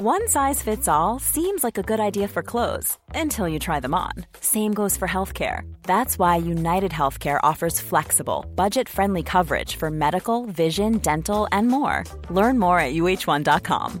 One size fits all seems like a good idea for clothes until you try them on. Same goes for healthcare. That's why United Healthcare offers flexible, budget friendly coverage for medical, vision, dental, and more. Learn more at uh1.com.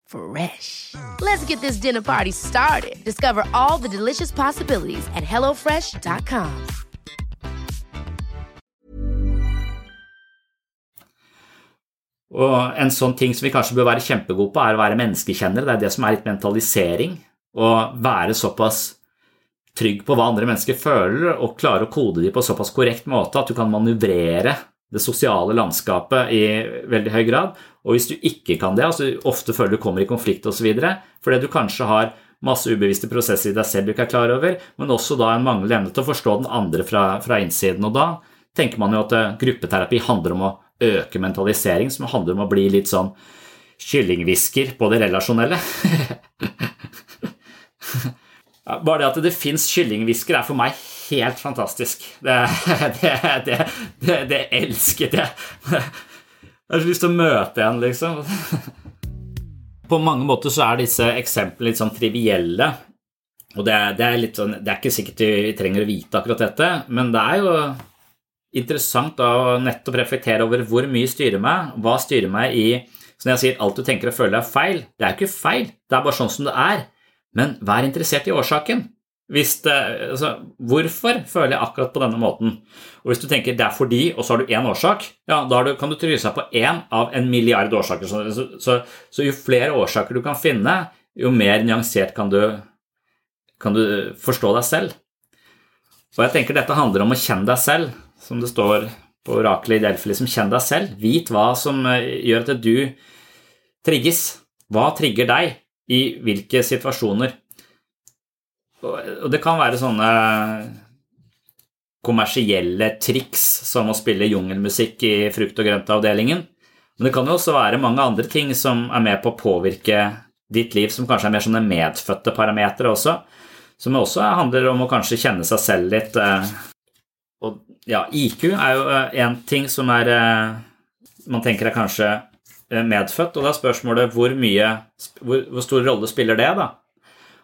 Fresh. Let's get this dinner party started. Discover all the delicious possibilities at hellofresh.com. Og en sånn ting som vi kanskje bør være kjempegode på, er å være menneskekjennere. Det er det som er litt mentalisering. Å være såpass trygg på hva andre mennesker føler, og klare å kode dem på såpass korrekt måte at du kan manøvrere det sosiale landskapet i veldig høy grad. Og hvis du ikke kan det, altså ofte føler du kommer i konflikt osv., fordi du kanskje har masse ubevisste prosesser i deg selv du ikke er klar over, men også da en manglende evne til å forstå den andre fra, fra, innsiden. Og da tenker man jo at eh, gruppeterapi handler om å øke mentalisering, som handler om å bli litt sånn kyllinghvisker på det relasjonelle. Bare det at det fins kyllinghvisker, er for meg helt fantastisk. Det, det, det, det, det elsket jeg. Jeg har så lyst til å møte en, liksom. På mange måter så er disse eksemplene litt sånn trivielle. Og det er, det er, sånn, det er ikke sikkert vi trenger å vite akkurat dette, men det er jo interessant å nettopp reflektere over hvor mye styrer meg, hva styrer meg i Så når jeg sier alt du tenker og føler er feil, det er jo ikke feil, det er bare sånn som det er. Men vær interessert i årsaken. Det, altså, hvorfor føler jeg akkurat på denne måten? Og Hvis du tenker det er fordi, og så har du én årsak, ja, da du, kan du trykke seg på én av en milliard årsaker. Så, så, så, jo flere årsaker du kan finne, jo mer nyansert kan du, kan du forstå deg selv. Og jeg tenker dette handler om å kjenne deg selv, som det står på oraklet i Delfi. Liksom, kjenn deg selv. Vit hva som eh, gjør at du trigges. Hva trigger deg i hvilke situasjoner? Og det kan være sånne kommersielle triks som å spille jungelmusikk i frukt- og grøntavdelingen. Men det kan jo også være mange andre ting som er med på å påvirke ditt liv, som kanskje er mer sånne medfødte parametere også. som også handler om å kanskje kjenne seg selv litt. Og ja, IQ er jo en ting som er man tenker er kanskje medfødt, og da er spørsmålet hvor mye hvor, hvor stor rolle spiller det, da?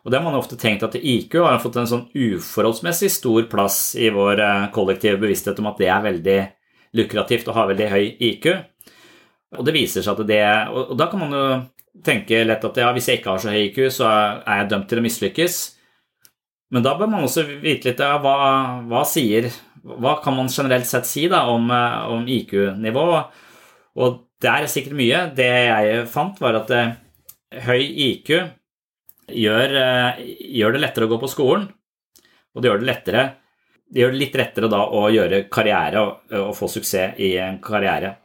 Og det har man ofte tenkt at IQ har fått en sånn uforholdsmessig stor plass i vår kollektive bevissthet om at det er veldig lukrativt å ha veldig høy IQ. Og det viser seg at det Og da kan man jo tenke lett at ja, hvis jeg ikke har så høy IQ, så er jeg dømt til å mislykkes. Men da bør man også vite litt ja, hva, hva sier Hva kan man generelt sett si da om, om IQ-nivå? Og det er sikkert mye. Det jeg fant, var at eh, høy IQ gjør, eh, gjør, det lettere å gå på skolen. Og det gjør det lettere Det gjør det litt lettere da å gjøre karriere og, få suksess i en karriere.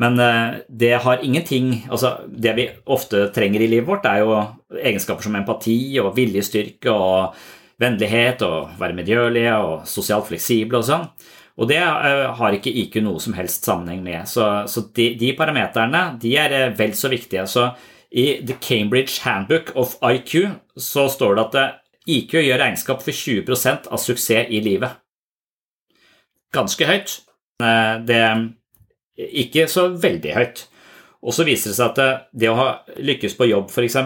Men eh, det har ingenting altså Det vi ofte trenger i livet vårt, er jo egenskaper som empati og viljestyrke og vennlighet og være medgjørlige og sosialt fleksible og sånn. Og det eh, har ikke IQ noe som helst sammenheng med. Så, så de, de, parameterne de er vel så viktige. Så i The Cambridge Handbook of IQ så står det at IQ gjør regnskap for 20% av suksess i livet. Ganske høyt. Det er ikke så veldig høyt. Og så viser det seg at det å ha lykkes på jobb, f.eks.,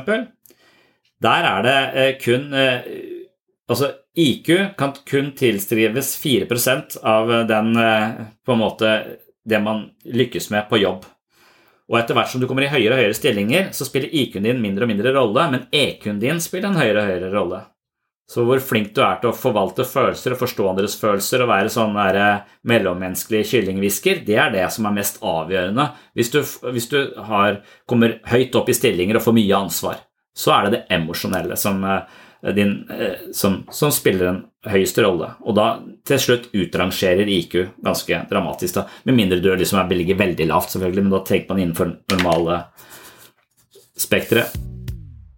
der er det eh, kun eh, Altså, IQ kan kun tilstrives 4% av den eh, måte det man lykkes med på jobb. Og etter hvert som du kommer i høyere og høyere stillinger, så spiller IQ-en din mindre og mindre rolle, men EQ-en din spiller en høyere og høyere rolle. Så hvor flink du er til å forvalte følelser og forstå andres følelser og være sånn eh, mellommenneskelig kyllinghvisker, det er det som er mest avgjørende. Hvis du, hvis du har, kommer høyt opp i stillinger og får mye ansvar, så er det det emosjonelle som, eh, eh, som, som, spiller en høyeste rolle. Og da til slutt utrangerer IQ ganske dramatisk, da. med mindre du liksom ligger veldig lavt, selvfølgelig, men da tenker man innenfor normale spektre.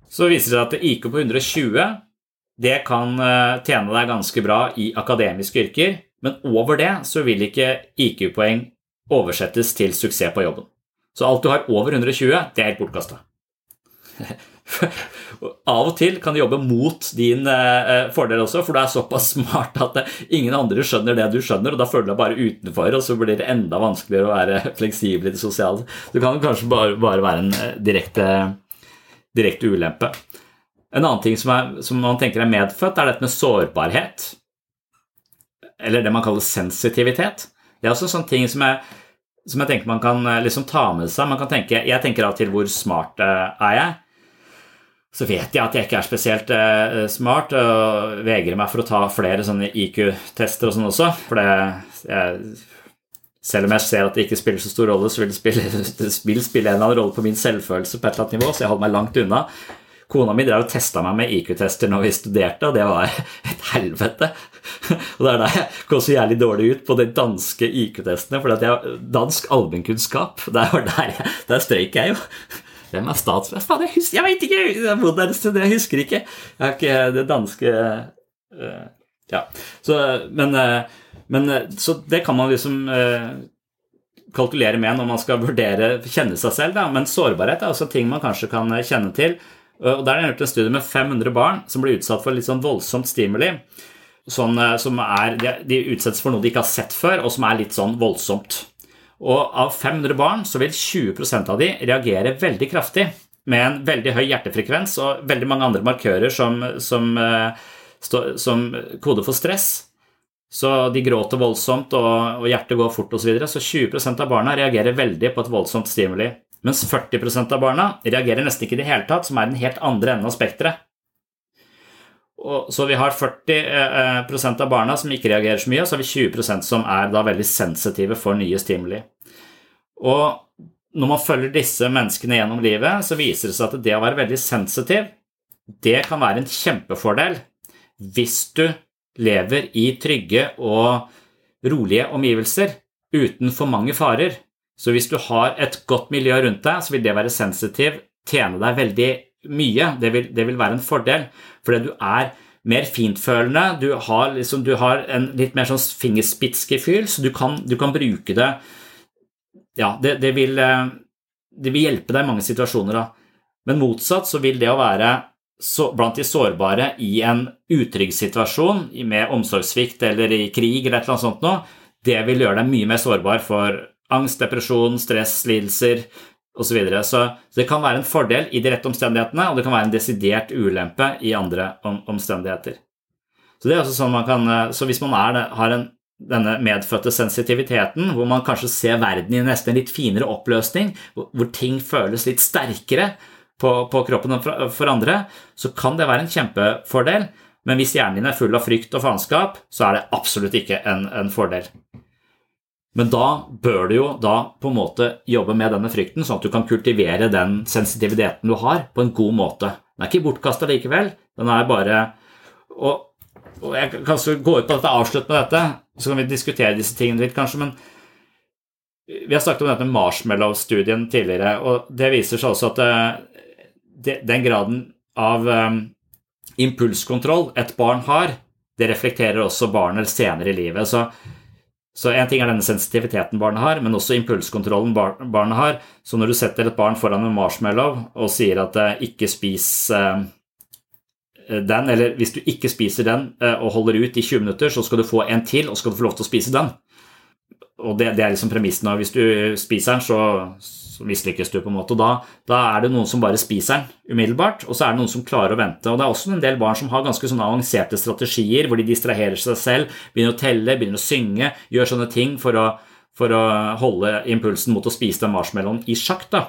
Så viser det seg at IQ på 120 det kan eh, tjene deg ganske bra i akademiske yrker, men over det så vil ikke IQ-poeng oversettes til suksess på jobben. Så alt du har over 120, det er helt bortkasta. Av og til kan du jobbe mot din eh, fordel også, for du er såpass smart at ingen andre skjønner det du skjønner, og da føler du deg bare utenfor, og så blir det enda vanskeligere å være fleksibel i det sosiale. Du kan kanskje bare, bare være en eh, direkte, direkte ulempe. En annen ting som, er, som, man tenker er medfødt, er dette med sårbarhet. Eller det man kaller sensitivitet. Det er også sånne ting som jeg, som jeg tenker man kan eh, liksom ta med seg. Man kan tenke, Jeg tenker av og til hvor smart er jeg? Så vet jeg at jeg ikke er spesielt eh, smart, og vegrer meg for å ta flere sånne IQ-tester og sånn også. For det, jeg, selv om jeg ser at det ikke spiller så stor rolle, så vil det spille, det vil spille en eller annen rolle på min selvfølelse på et eller annet nivå, så jeg holder meg langt unna. Kona mi drev og testa meg med IQ-tester når vi studerte, og det var et helvete. Og det er da jeg går så jævlig dårlig ut på de danske IQ-testene, for dansk allmennkunnskap, der, der, der strøyk jeg jo. Hvem er statsminister? Jeg, husker, jeg vet ikke! Jeg har bodd der jeg husker ikke. Jeg har ikke det danske uh, Ja. Så, men, uh, men uh, Så det kan man liksom kalkulere med når man skal vurdere kjenne seg selv, da. men sårbarhet er også ting man kanskje kan kjenne til. Og Der har jeg gjort en studie med 500 barn som blir utsatt for litt sånn voldsomt stimuli. Sånn, eh, som er, de utsettes for noe de ikke har sett før, og som er litt sånn voldsomt. Og Av 500 barn så vil 20% av de reagere veldig kraftig med en veldig høy hjertefrekvens og veldig mange andre markører som, som, eh, som kode for stress. Så de gråter voldsomt, og, hjertet går fort osv. Så, videre. så 20% av barna reagerer veldig på et voldsomt stimuli. Mens 40% av barna reagerer nesten ikke i det hele tatt, som er den helt andre enden av spekteret. Så vi har 40 eh, av barna som ikke reagerer så mye, og så har vi 20% som er da veldig sensitive for nye stimuli. Og når man følger disse menneskene gjennom livet, så viser det seg at det å være veldig sensitiv, det kan være en kjempefordel hvis du lever i trygge og rolige omgivelser uten for mange farer. Så hvis du har et godt miljø rundt deg, så vil det være sensitiv, tjene deg veldig mye. Det vil, det vil være en fordel, fordi du er mer fintfølende. Du har, liksom, du har en litt mer sånn fingerspitzgefühl, så du kan, du kan, bruke det Ja, det, det, vil, eh, det, vil, hjelpe deg i mange situasjoner. Da. Men motsatt så vil det å være så, blant de sårbare i en utrygg situasjon, med omsorgssvikt eller i krig eller et eller annet sånt noe, det vil gjøre deg mye mer sårbar for angst, depresjon, stress, lidelser osv. Så, videre. så det kan være en fordel i de rette omstendighetene, og det kan være en desidert ulempe i andre om, omstendigheter. Så, sånn kan, så hvis man er, har en, denne medfødte sensitiviteten, hvor man kanskje ser verden i nesten en litt finere oppløsning, hvor, hvor ting føles litt sterkere på, på kroppen for, for andre, så kan det være en kjempefordel. Men hvis hjernen din er full av frykt og faenskap, så er det absolutt ikke en, en fordel. Men da bør du jo da på en måte jobbe med denne frykten, sånn at du kan kultivere den sensitiviteten du har, på en god måte. Den er ikke bortkasta likevel. Den er bare og, og, Jeg kan gå ut på dette, avslutte med dette, så kan vi diskutere disse tingene litt, kanskje. men vi har snakket om denne marshmallow-studien tidligere, og det viser seg også at det, den graden av um, impulskontroll et barn har, det reflekterer også barnet senere i livet. Så så En ting er denne sensitiviteten barnet har, men også impulskontrollen barnet har. Så når du setter et barn foran en marshmallow og sier at eh, ikke spis eh, den, eller hvis du ikke spiser den eh, og holder ut i 20 minutter, så skal du få en til, og skal du få lov til å spise den. Og det, det er liksom premissen. da, hvis du spiser den, så så mislykkes du, på en måte. Og da, da, er det noen som bare spiser den umiddelbart, og så er det noen som klarer å vente. Og det er også en del barn som har ganske sånne avanserte strategier, hvor de distraherer seg selv, begynner å telle, begynner å synge, gjør sånne ting for å, for å holde impulsen mot å spise den marshmallowen i sjakk. da.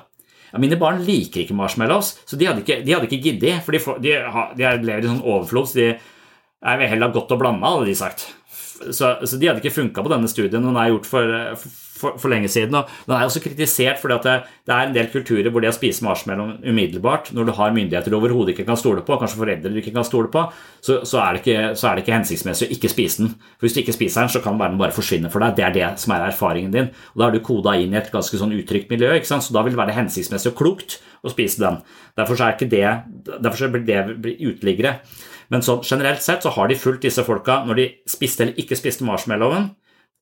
Ja, mine barn liker ikke marshmallows, så de hadde ikke, de ikke giddet. For de, de, de, lever i sånn overflod, så de er vel heller godt å blande, hadde de sagt. Så, så, de hadde ikke funka på denne studien, den er gjort for, for, for, lenge siden. og Den er også kritisert fordi det, det, er en del kulturer hvor det å spise marshmallow umiddelbart, når du har myndigheter du overhodet ikke kan stole på, kanskje foreldre du ikke kan stole på, så, så, er ikke, så, er det ikke, hensiktsmessig å ikke spise den. For Hvis du ikke spiser den, så kan den bare forsvinne for deg. Det er det som er erfaringen din. Og Da er du koda inn i et ganske sånn utrygt miljø, så da vil det være hensiktsmessig og klokt å spise den. Derfor, er ikke det, derfor blir det uteliggere. Men sånn, generelt sett så har de fulgt disse folka når de spiste eller ikke spiste marshmallowen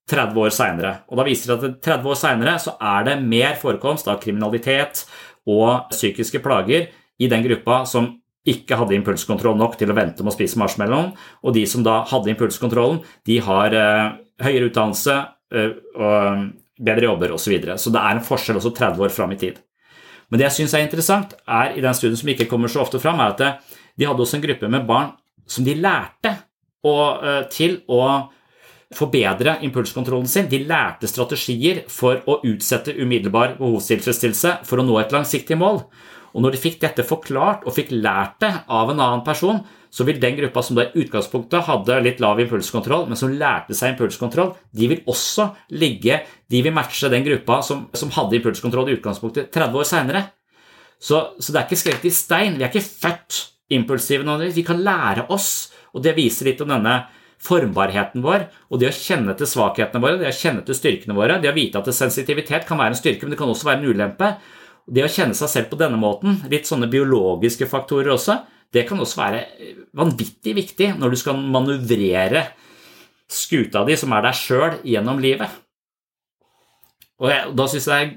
30 år seinere. Og da viser det at 30 år seinere så er det mer forekomst av kriminalitet og psykiske plager i den gruppa som ikke hadde impulskontroll nok til å vente med å spise marshmallowen, og de som da hadde impulskontrollen, de har eh, høyere utdannelse eh, og bedre jobber osv. Så, videre. så det er en forskjell også 30 år fram i tid. Men det jeg syns er interessant, er i den studien som ikke kommer så ofte fram, er at de hadde også en gruppe med barn som de lærte å, eh, til å forbedre impulskontrollen sin. De lærte strategier for å utsette umiddelbar behovstilfredsstillelse for å nå et langsiktig mål. Og når de fikk dette forklart og fikk lært det av en annen person, så vil den gruppa som da i utgangspunktet hadde litt lav impulskontroll, men som lærte seg impulskontroll, de vil også ligge De vil matche den gruppa som, som hadde impulskontroll i utgangspunktet 30 år seinere. Så, så, det er ikke skrevet i stein. Vi er ikke født impulsive. Vi kan lære oss, og det viser litt om denne formbarheten vår, og det å kjenne til svakhetene våre, det å kjenne til styrkene våre, det å vite at sensitivitet kan være en styrke, men det kan også være en ulempe. Det å kjenne seg selv på denne måten, litt sånne biologiske faktorer også, det kan også være vanvittig viktig når du skal manøvrere skuta di, som er deg sjøl, gjennom livet. Og jeg, Da syns jeg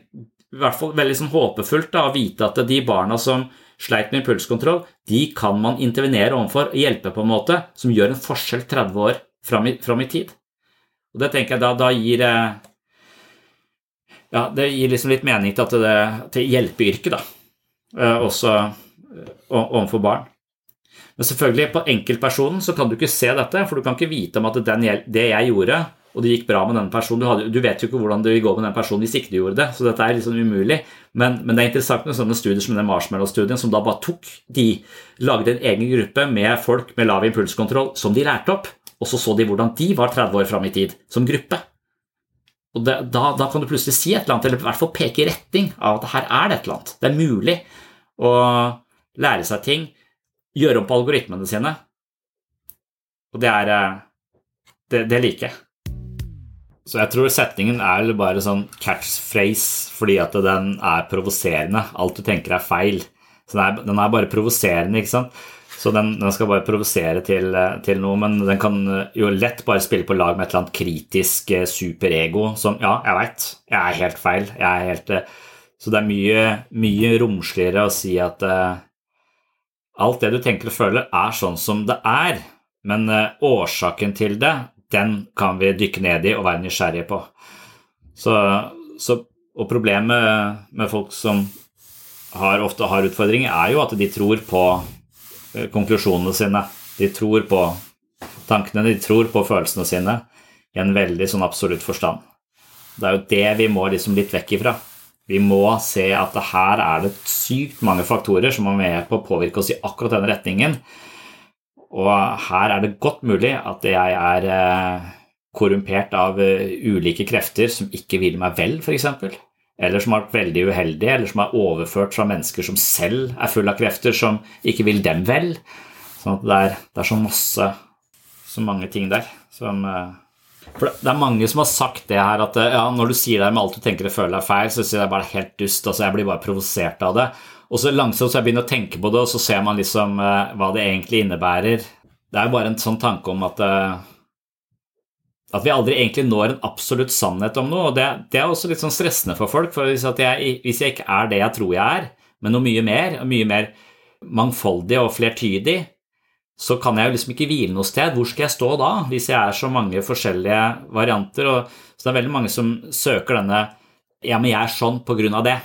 det er i hvert fall veldig sånn håpefullt da, å vite at de barna som sleit med impulskontroll, de kan man intervenere overfor og hjelpe på en måte som gjør en forskjell 30 år fram i, fram i tid. Og Det tenker jeg da, da gir eh, ja, det gir liksom litt mening til, det, til hjelpeyrket, da, eh, også eh, overfor barn. Men selvfølgelig, på enkeltpersonen så kan du ikke se dette, for du kan ikke vite om at den, det jeg gjorde, og det gikk bra med denne personen. Du, hadde, du, vet jo ikke hvordan det vil gå med den personen hvis ikke du gjorde det. Så dette er liksom umulig. Men, men det er interessant med sånne studier som den Marshmallow-studien, som da bare tok de, lagde en egen gruppe med folk med lav impulskontroll som de lærte opp, og så så de hvordan de var 30 år fram i tid som gruppe. Og det, da, da, kan du plutselig si et eller annet, eller i hvert fall peke i retning av at her er det et eller annet. Det er mulig å lære seg ting, gjøre om på algoritmene sine. Og det er eh, Det, det liker jeg. Så jeg tror setningen er bare sånn catchphrase fordi at den er provoserende. Alt du tenker er feil. Så den er, den er bare provoserende, ikke sant. Så den, den skal bare provosere til, til, noe, men den kan jo lett bare spille på lag med et eller annet kritisk eh, superego som Ja, jeg veit, jeg er helt feil. Jeg er helt eh, Så det er mye, mye romsligere å si at, eh, alt det du tenker og føler, er sånn som det er, men årsaken til det, den kan vi dykke ned i og være nysgjerrige på. Så, så, og problemet med folk som har, ofte har utfordringer, er jo at de tror på eh, konklusjonene sine. De tror på tankene, de tror på følelsene sine i en veldig sånn absolutt forstand. Det er jo det vi må liksom litt vekk ifra. Vi må se at her er det sykt mange faktorer som er med på å påvirke oss i akkurat denne retningen. Og her er det godt mulig at jeg er eh, korrumpert av eh, ulike krefter som ikke vil meg vel, f.eks. Eller som har vært veldig uheldige, eller som er overført fra mennesker som selv er full av krefter som ikke vil dem vel. Sånn det er, det er så masse, så mange ting der som eh, for Det er mange som har sagt det her, at ja, når du sier det med alt du tenker og føler er feil, så sier jeg bare helt dust. altså Jeg blir bare provosert av det. Og så langsomt så jeg begynner å tenke på det, og så ser man liksom uh, hva det egentlig innebærer. Det er jo bare en sånn tanke om at uh, at vi aldri egentlig når en absolutt sannhet om noe. og Det, det er også litt sånn stressende for folk. for hvis jeg, hvis jeg, ikke er det jeg tror jeg er, men noe mye mer, og mye mer mangfoldig og flertydig, så kan jeg jo liksom ikke hvile noe sted. Hvor skal jeg stå da, hvis jeg er så mange forskjellige varianter? Og, så det er veldig mange som søker denne Ja, men jeg er sånn på grunn av det.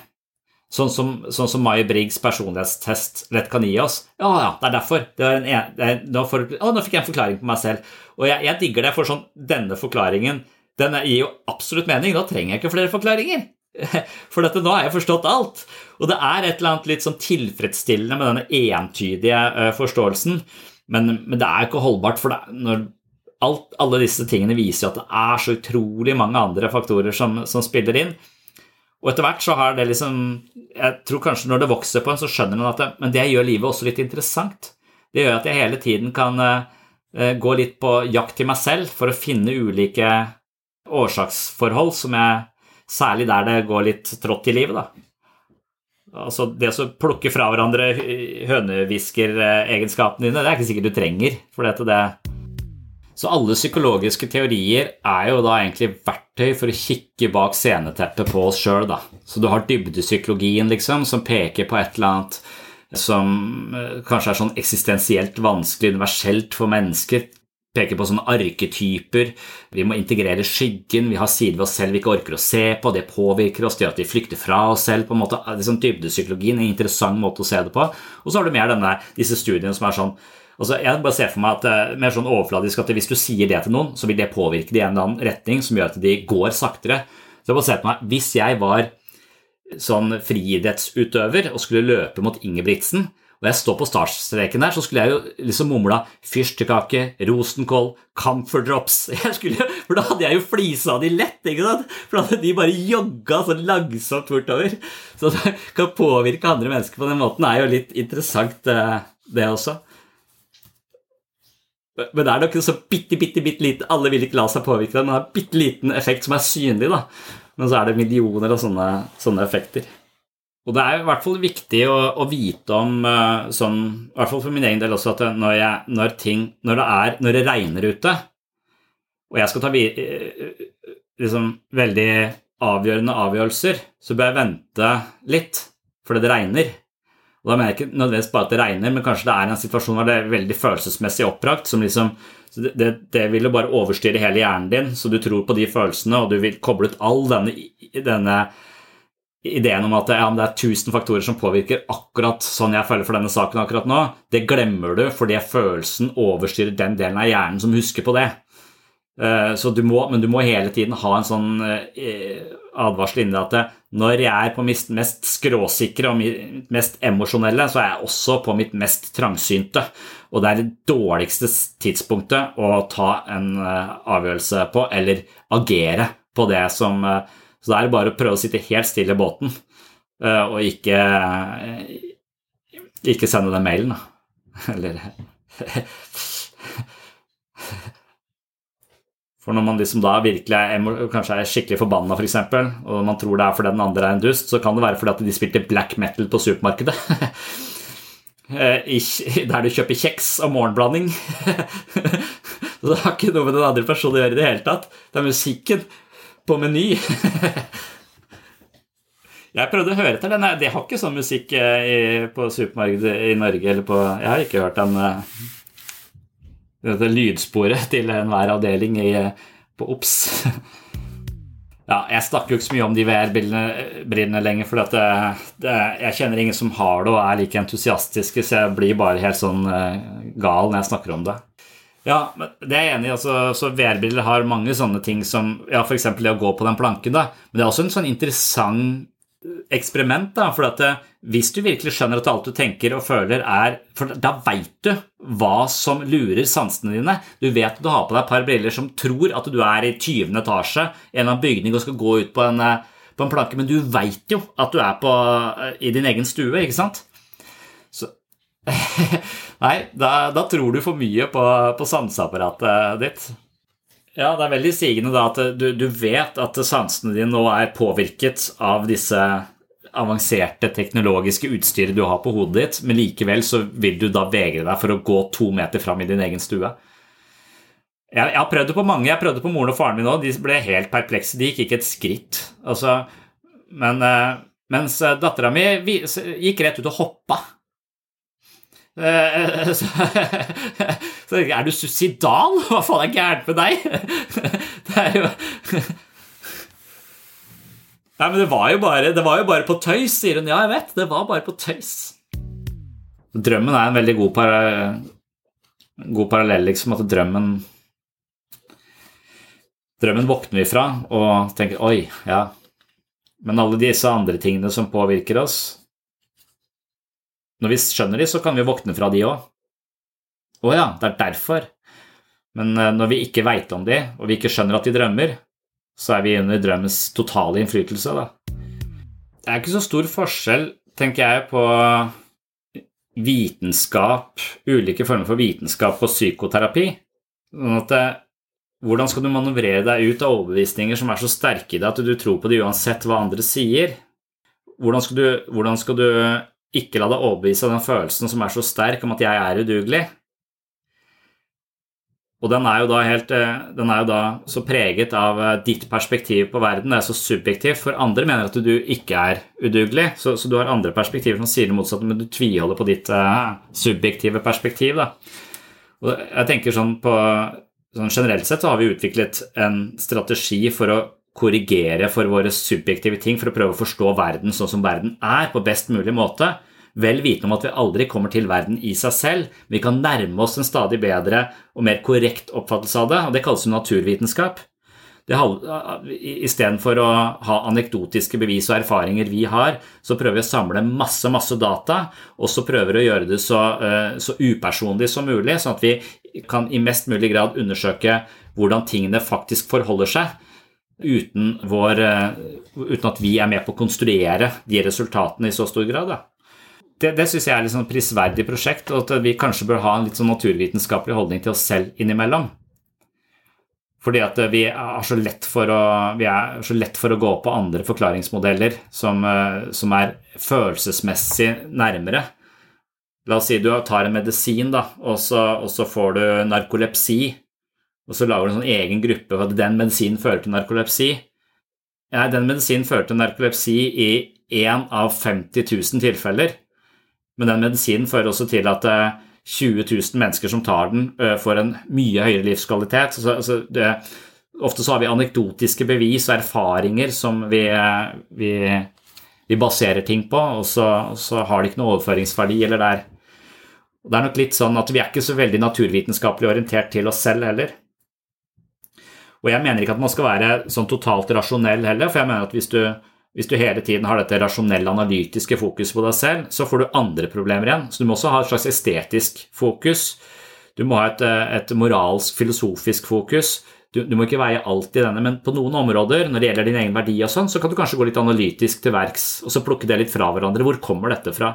Sånn som, sånn som Mai Briggs personlighetstest lett kan gi oss. Ja, ja, det er derfor. Det en, det er, nå, for, å, nå fikk jeg en forklaring på meg selv. Og jeg, jeg digger det, for sånn, denne forklaringen den gir jo absolutt mening. Da trenger jeg ikke flere forklaringer. For dette, nå har jeg forstått alt. Og det er et eller annet litt sånn tilfredsstillende med denne entydige uh, forståelsen. Men, men, det er ikke holdbart, for det, når alt, alle disse tingene viser at det er så utrolig mange andre faktorer som, som, spiller inn. Og etter hvert så har det liksom Jeg tror kanskje når det vokser på en, så skjønner man at det, men det gjør livet også litt interessant. Det gjør at jeg hele tiden kan uh, gå litt på jakt til meg selv for å finne ulike årsaksforhold som jeg Særlig der det går litt trått i livet, da. Altså det å plukke fra hverandre hønehviskeregenskapene dine, det er ikke sikkert du trenger. for dette det så alle psykologiske teorier er jo da egentlig verktøy for å kikke bak sceneteppet på oss sjøl, da. Så du har dybdepsykologien, liksom, som peker på et eller annet som eh, kanskje er sånn eksistensielt vanskelig, universelt for mennesker peker på sånne arketyper. Vi må integrere skyggen, vi har sider ved oss selv vi ikke orker å se på. Det påvirker oss, det gjør at vi flykter fra oss selv. på en måte, liksom Dybdepsykologien er en interessant måte å se det på. Og så har du mer denne, disse studiene som er sånn altså Jeg bare ser for meg at uh, mer sånn overfladisk at hvis du sier det til noen, så vil det påvirke det i en eller annen retning som gjør at de går saktere. Så jeg bare ser for meg, Hvis jeg var sånn friidrettsutøver og skulle løpe mot Ingebrigtsen, og jeg står på startstreken der, så skulle jeg jo liksom mumla fyrstekake, rosenkål, camphor drops For da hadde jeg jo flisa de lett, ikke sant? For da hadde de bare jogga så langsomt bortover. Så det kan påvirke andre mennesker på den måten er jo litt interessant, eh, det også. Men det er nok så bitte, bitte, bitte lite Alle vil ikke la seg påvirke, men det har bitte liten effekt som er synlig, da. Men så er det millioner av sånne, sånne effekter. Og det er i hvert fall viktig å, å vite om uh, sånn, i hvert fall for min egen del også, at når, jeg, når, ting, når, det, er, når det regner ute, og jeg skal ta uh, liksom, veldig avgjørende avgjørelser, så bør jeg vente litt fordi det regner. Og Da mener jeg ikke nødvendigvis bare at det regner, men kanskje det er en situasjon hvor det er veldig følelsesmessig oppbrakt. som liksom, det, det, det vil jo bare overstyre hele hjernen din, så du tror på de følelsene, og du vil koble ut all denne, denne ideen om at ja, det er tusen faktorer som påvirker akkurat sånn jeg føler for denne saken akkurat nå, det glemmer du fordi følelsen overstyrer den delen av hjernen som husker på det. Eh, du må, men du må hele tiden ha en sånn eh, advarsel inni deg at når jeg er på mitt mest skråsikre og mest emosjonelle, så er jeg også på mitt mest trangsynte. Og det er det dårligste tidspunktet å ta en eh, avgjørelse på, eller agere på det som så det er bare å prøve å sitte helt stille i båten eh, og ikke, ikke sende den mailen, da. Eller For når man liksom da virkelig er, kanskje er skikkelig forbanna, f.eks., for og man tror det er fordi den andre er en dust, så kan det være fordi at de spilte black metal på supermarkedet. Eh, der du kjøper kjeks og morgenblanding. Så det har ikke noe med den andre personen å gjøre i det hele tatt. Det er musikken på Meny. Jeg prøvde å høre etter den. De har ikke sånn musikk eh, på supermarkedet i Norge. på, Jeg har ikke hørt den eh, dette lydsporet til enhver avdeling i, på OBS. Ja, jeg snakker jo ikke så mye om de VR-brillene lenger, for jeg kjenner ingen som har det og er like entusiastiske, så jeg blir bare helt sånn uh, gal når jeg snakker om det. Ja, det er jeg enig i. Altså, så VR-briller har mange sånne ting som ja, f.eks. det å gå på den planken. da, Men det er også en sånn interessant eksperiment, da, for at eh, hvis du virkelig skjønner at alt du tenker og føler er For da veit du hva som lurer sansene dine. Du vet at du har på deg et par briller som tror at du er i 20. etasje en eller annen bygning og skal gå ut på en, eh, på en planke, men du veit jo at du er på, eh, i din egen stue, ikke sant? Så Nei, da, da, tror du for mye på, på sanseapparatet ditt. Ja, det er veldig sigende da at du, du, vet at sansene dine nå er påvirket av disse avanserte teknologiske utstyret du har på hodet ditt, men likevel så vil du da vegre deg for å gå to meter fram i din egen stue. Jeg, jeg har prøvd det på mange. Jeg prøvde på moren og faren min òg. De ble helt perplekse. De gikk ikke et skritt. Altså, men, eh, mens dattera mi gikk rett ut og hoppa. Eh, så, så er du suicidal? Hva faen er gærent med deg? Det er jo Nei, men det var jo bare, det var jo bare på tøys, sier hun. Ja, jeg vet. Det var bare på tøys. Drømmen er en veldig god, para, god parallell, liksom. At drømmen Drømmen våkner vi fra og tenker 'oi, ja'. Men alle disse andre tingene som påvirker oss, når vi skjønner de, så kan vi våkne fra de òg. Å ja, det er derfor. Men eh, når vi ikke veit om de, og vi ikke skjønner at de drømmer, så er vi under drømmens totale innflytelse, da. Det er ikke så stor forskjell, tenker jeg, på vitenskap, ulike former for vitenskap og psykoterapi. Sånn at eh, hvordan skal du manøvrere deg ut av overbevisninger som er så sterke i deg at du tror på det uansett hva andre sier? Hvordan skal du, hvordan skal du ikke la deg overbevise av den følelsen som er så sterk om at jeg er udugelig. Og den er jo da, helt, eh, er jo da så preget av eh, ditt perspektiv på verden. Det er så subjektivt, for andre mener at du ikke er udugelig. Så, så du har andre perspektiver som sier det motsatte, men du tviholder på ditt uh, subjektive perspektiv. Da. Og jeg tenker sånn på sånn Generelt sett så har vi utviklet en strategi for å korrigere for våre subjektive ting for å prøve å forstå verden sånn som verden er, på best mulig måte. Vel vitende om at vi aldri kommer til verden i seg selv. Vi kan nærme oss en stadig bedre og mer korrekt oppfattelse av det, og det kalles jo naturvitenskap. Istedenfor å ha anekdotiske bevis og erfaringer vi har, så prøver vi å samle masse masse data, og så prøver vi å gjøre det så, eh, så upersonlig som mulig, sånn at vi kan i mest mulig grad undersøke hvordan tingene faktisk forholder seg uten, vår, eh, uten, at vi er med på å konstruere de resultatene i så stor grad. Da. Det, det syns jeg er et sånn prisverdig prosjekt, og at vi kanskje bør ha en litt sånn naturvitenskapelig holdning til oss selv innimellom. Fordi at vi er så lett for å, lett for å gå på andre forklaringsmodeller som, eh, som er følelsesmessig nærmere. La oss si du tar en medisin, da, og så, og så får du narkolepsi og så lager du en sånn egen gruppe for at den medisinen fører til narkolepsi. Ja, den medisinen fører til narkolepsi i én av 50 000 tilfeller. Men den medisinen fører også til at 20 eh, 000 mennesker som tar den, eh, får en mye høyere livskvalitet. Så, altså det, ofte så har vi anekdotiske bevis og erfaringer som vi, eh, vi, vi baserer ting på, og så, så, har det ikke noe overføringsverdi. eller det er, det er nok litt sånn at vi er ikke så veldig naturvitenskapelig orientert til oss selv heller. Og jeg mener ikke at man skal være sånn totalt rasjonell heller, for jeg mener at hvis du, hvis du hele tiden har dette rasjonelle, analytiske fokuset på deg selv, så får du andre problemer igjen. Så du må også ha et slags estetisk fokus. Du må ha et, et moralsk, filosofisk fokus. Du, du, må ikke veie alt i denne, men på noen områder, når det gjelder din egen verdi og sånn, så kan du kanskje gå litt analytisk til verks og så plukke det litt fra hverandre. Hvor kommer dette fra?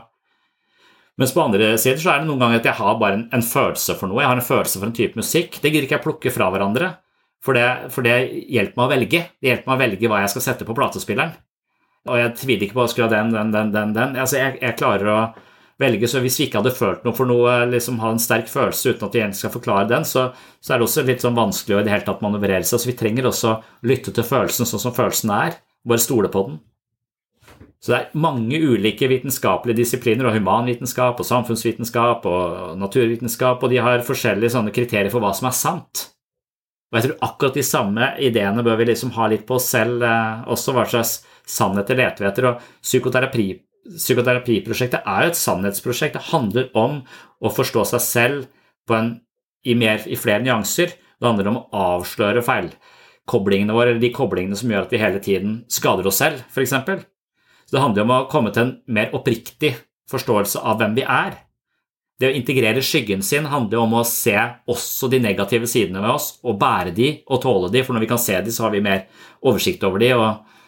Mens på andre sider så er det noen ganger at jeg har bare en, en følelse for noe. Jeg har en følelse for en type musikk. Det gidder ikke jeg plukke fra hverandre. For det, for det, hjelper meg å velge. Det hjelper meg å velge hva jeg skal sette på platespilleren. Og jeg tviler ikke på å skru av den, den, den, den. den. Altså, jeg, jeg, klarer å velge, så hvis vi ikke hadde følt noe for noe, liksom ha en sterk følelse uten at vi egentlig skal forklare den, så, så, er det også litt sånn vanskelig å i det hele tatt manøvrere seg. Så vi trenger også lytte til følelsen sånn som følelsen er. Bare stole på den. Så det er mange ulike vitenskapelige disipliner, og humanvitenskap og samfunnsvitenskap og naturvitenskap, og de har forskjellige sånne kriterier for hva som er sant. Og jeg tror akkurat de samme ideene bør vi liksom ha litt på oss selv eh, også, hva slags sannheter leter vi etter. Og psykoterapi, psykoterapiprosjektet er jo et sannhetsprosjekt. Det handler om å forstå seg selv en, i, mer, i flere nyanser. Det handler om å avsløre feilkoblingene våre, eller de koblingene som gjør at vi hele tiden skader oss selv, f.eks. Så det handler om å komme til en mer oppriktig forståelse av hvem vi er. Det å integrere skyggen sin handler om å se også de negative sidene ved oss, og bære de og tåle de, for når vi kan se de, så har vi mer oversikt over de. Og,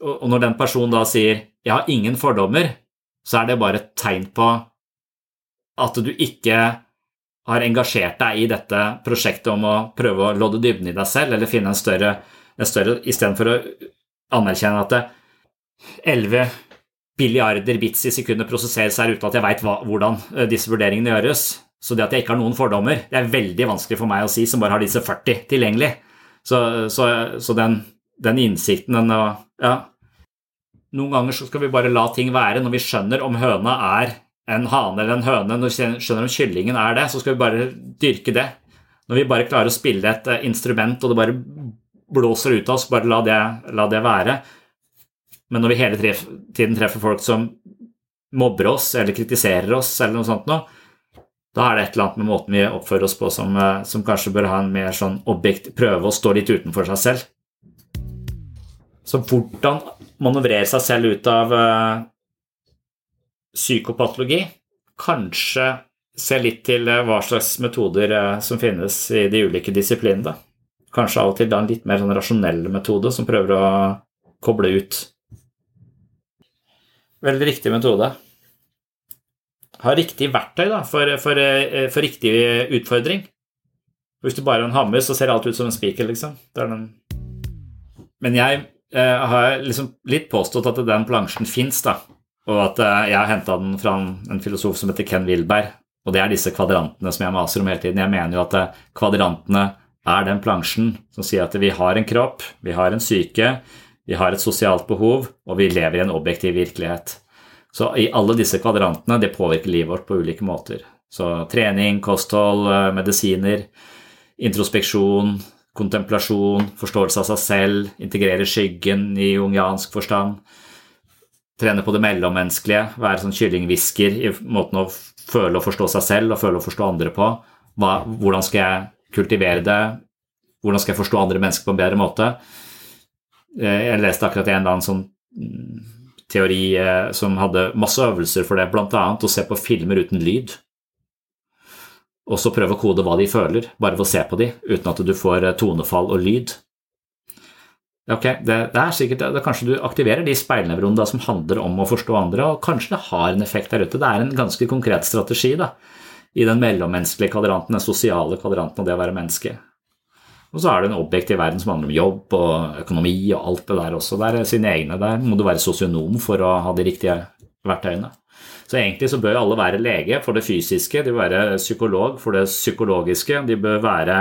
og når den personen da sier 'jeg har ingen fordommer', så er det bare et tegn på at du ikke har engasjert deg i dette prosjektet om å prøve å lodde dybden i deg selv, eller finne en større, en større istedenfor å anerkjenne at 11 billiarder bits i sekundet prosesseres her uten at jeg veit hvordan eh, disse vurderingene gjøres. Så det at jeg ikke har noen fordommer, det er veldig vanskelig for meg å si, som bare har disse 40 tilgjengelig. Så, så, så den, den, innsikten, den Ja. Noen ganger så skal vi bare la ting være. Når vi skjønner om høna er en hane eller en høne, når vi skjønner om kyllingen er det, så skal vi bare dyrke det. Når vi bare klarer å spille et eh, instrument, og det bare blåser ut av oss, bare la det, la det være. Men når vi hele tiden treffer folk som mobber oss eller kritiserer oss, eller noe sånt noe, da er det et eller annet med måten vi oppfører oss på som, eh, som kanskje bør ha en mer sånn objekt, prøve å stå litt utenfor seg selv. Så hvordan manøvrere seg selv ut av uh, psykopatologi? Kanskje se litt til uh, hva slags metoder uh, som finnes i de ulike disiplinene. Kanskje av og til da en litt mer sånn rasjonell metode som prøver å koble ut Veldig riktig metode. Ha riktig verktøy da, for, for, eh, for, riktig utfordring. Hvis du bare har en hammer, så ser alt ut som en spiker, liksom. Men jeg eh, har liksom litt påstått at den plansjen fins, da. Og at eh, jeg har henta den fra en, en, filosof som heter Ken Wilberg. Og det er disse kvadrantene som jeg maser om hele tiden. Jeg mener jo at eh, kvadrantene er den plansjen som sier at vi har en kropp, vi har en syke, vi har et sosialt behov, og vi lever i en objektiv virkelighet. Så i alle disse kvadrantene, det påvirker livet vårt på ulike måter. Så trening, kosthold, medisiner, introspeksjon, kontemplasjon, forståelse av seg selv, integrere skyggen i jungiansk forstand, trene på det mellommenneskelige, være sånn kyllinghvisker i måten å føle og forstå seg selv og føle og forstå andre på. Hva, hvordan skal jeg kultivere det? Hvordan skal jeg forstå andre mennesker på en bedre måte? Eh, jeg leste akkurat en eller annen sånn mm, teori eh, som hadde masse øvelser for det, bl.a. å se på filmer uten lyd. Og så prøve å kode hva de føler, bare ved å se på de, uten at du får eh, tonefall og lyd. Ok, det, det er sikkert, det, Kanskje du aktiverer de speilnevronene som handler om å forstå andre, og kanskje det har en effekt der ute. Det er en ganske konkret strategi da, i den mellommenneskelige kvadranten, den sosiale kvadranten og det å være menneske. Og så er det en objektiv verden som handler om jobb og økonomi og alt det der også. Det er sine egne. Der må du være sosionom for å ha de riktige verktøyene. Så egentlig så bør alle være lege for det fysiske, de bør være psykolog for det psykologiske, de bør være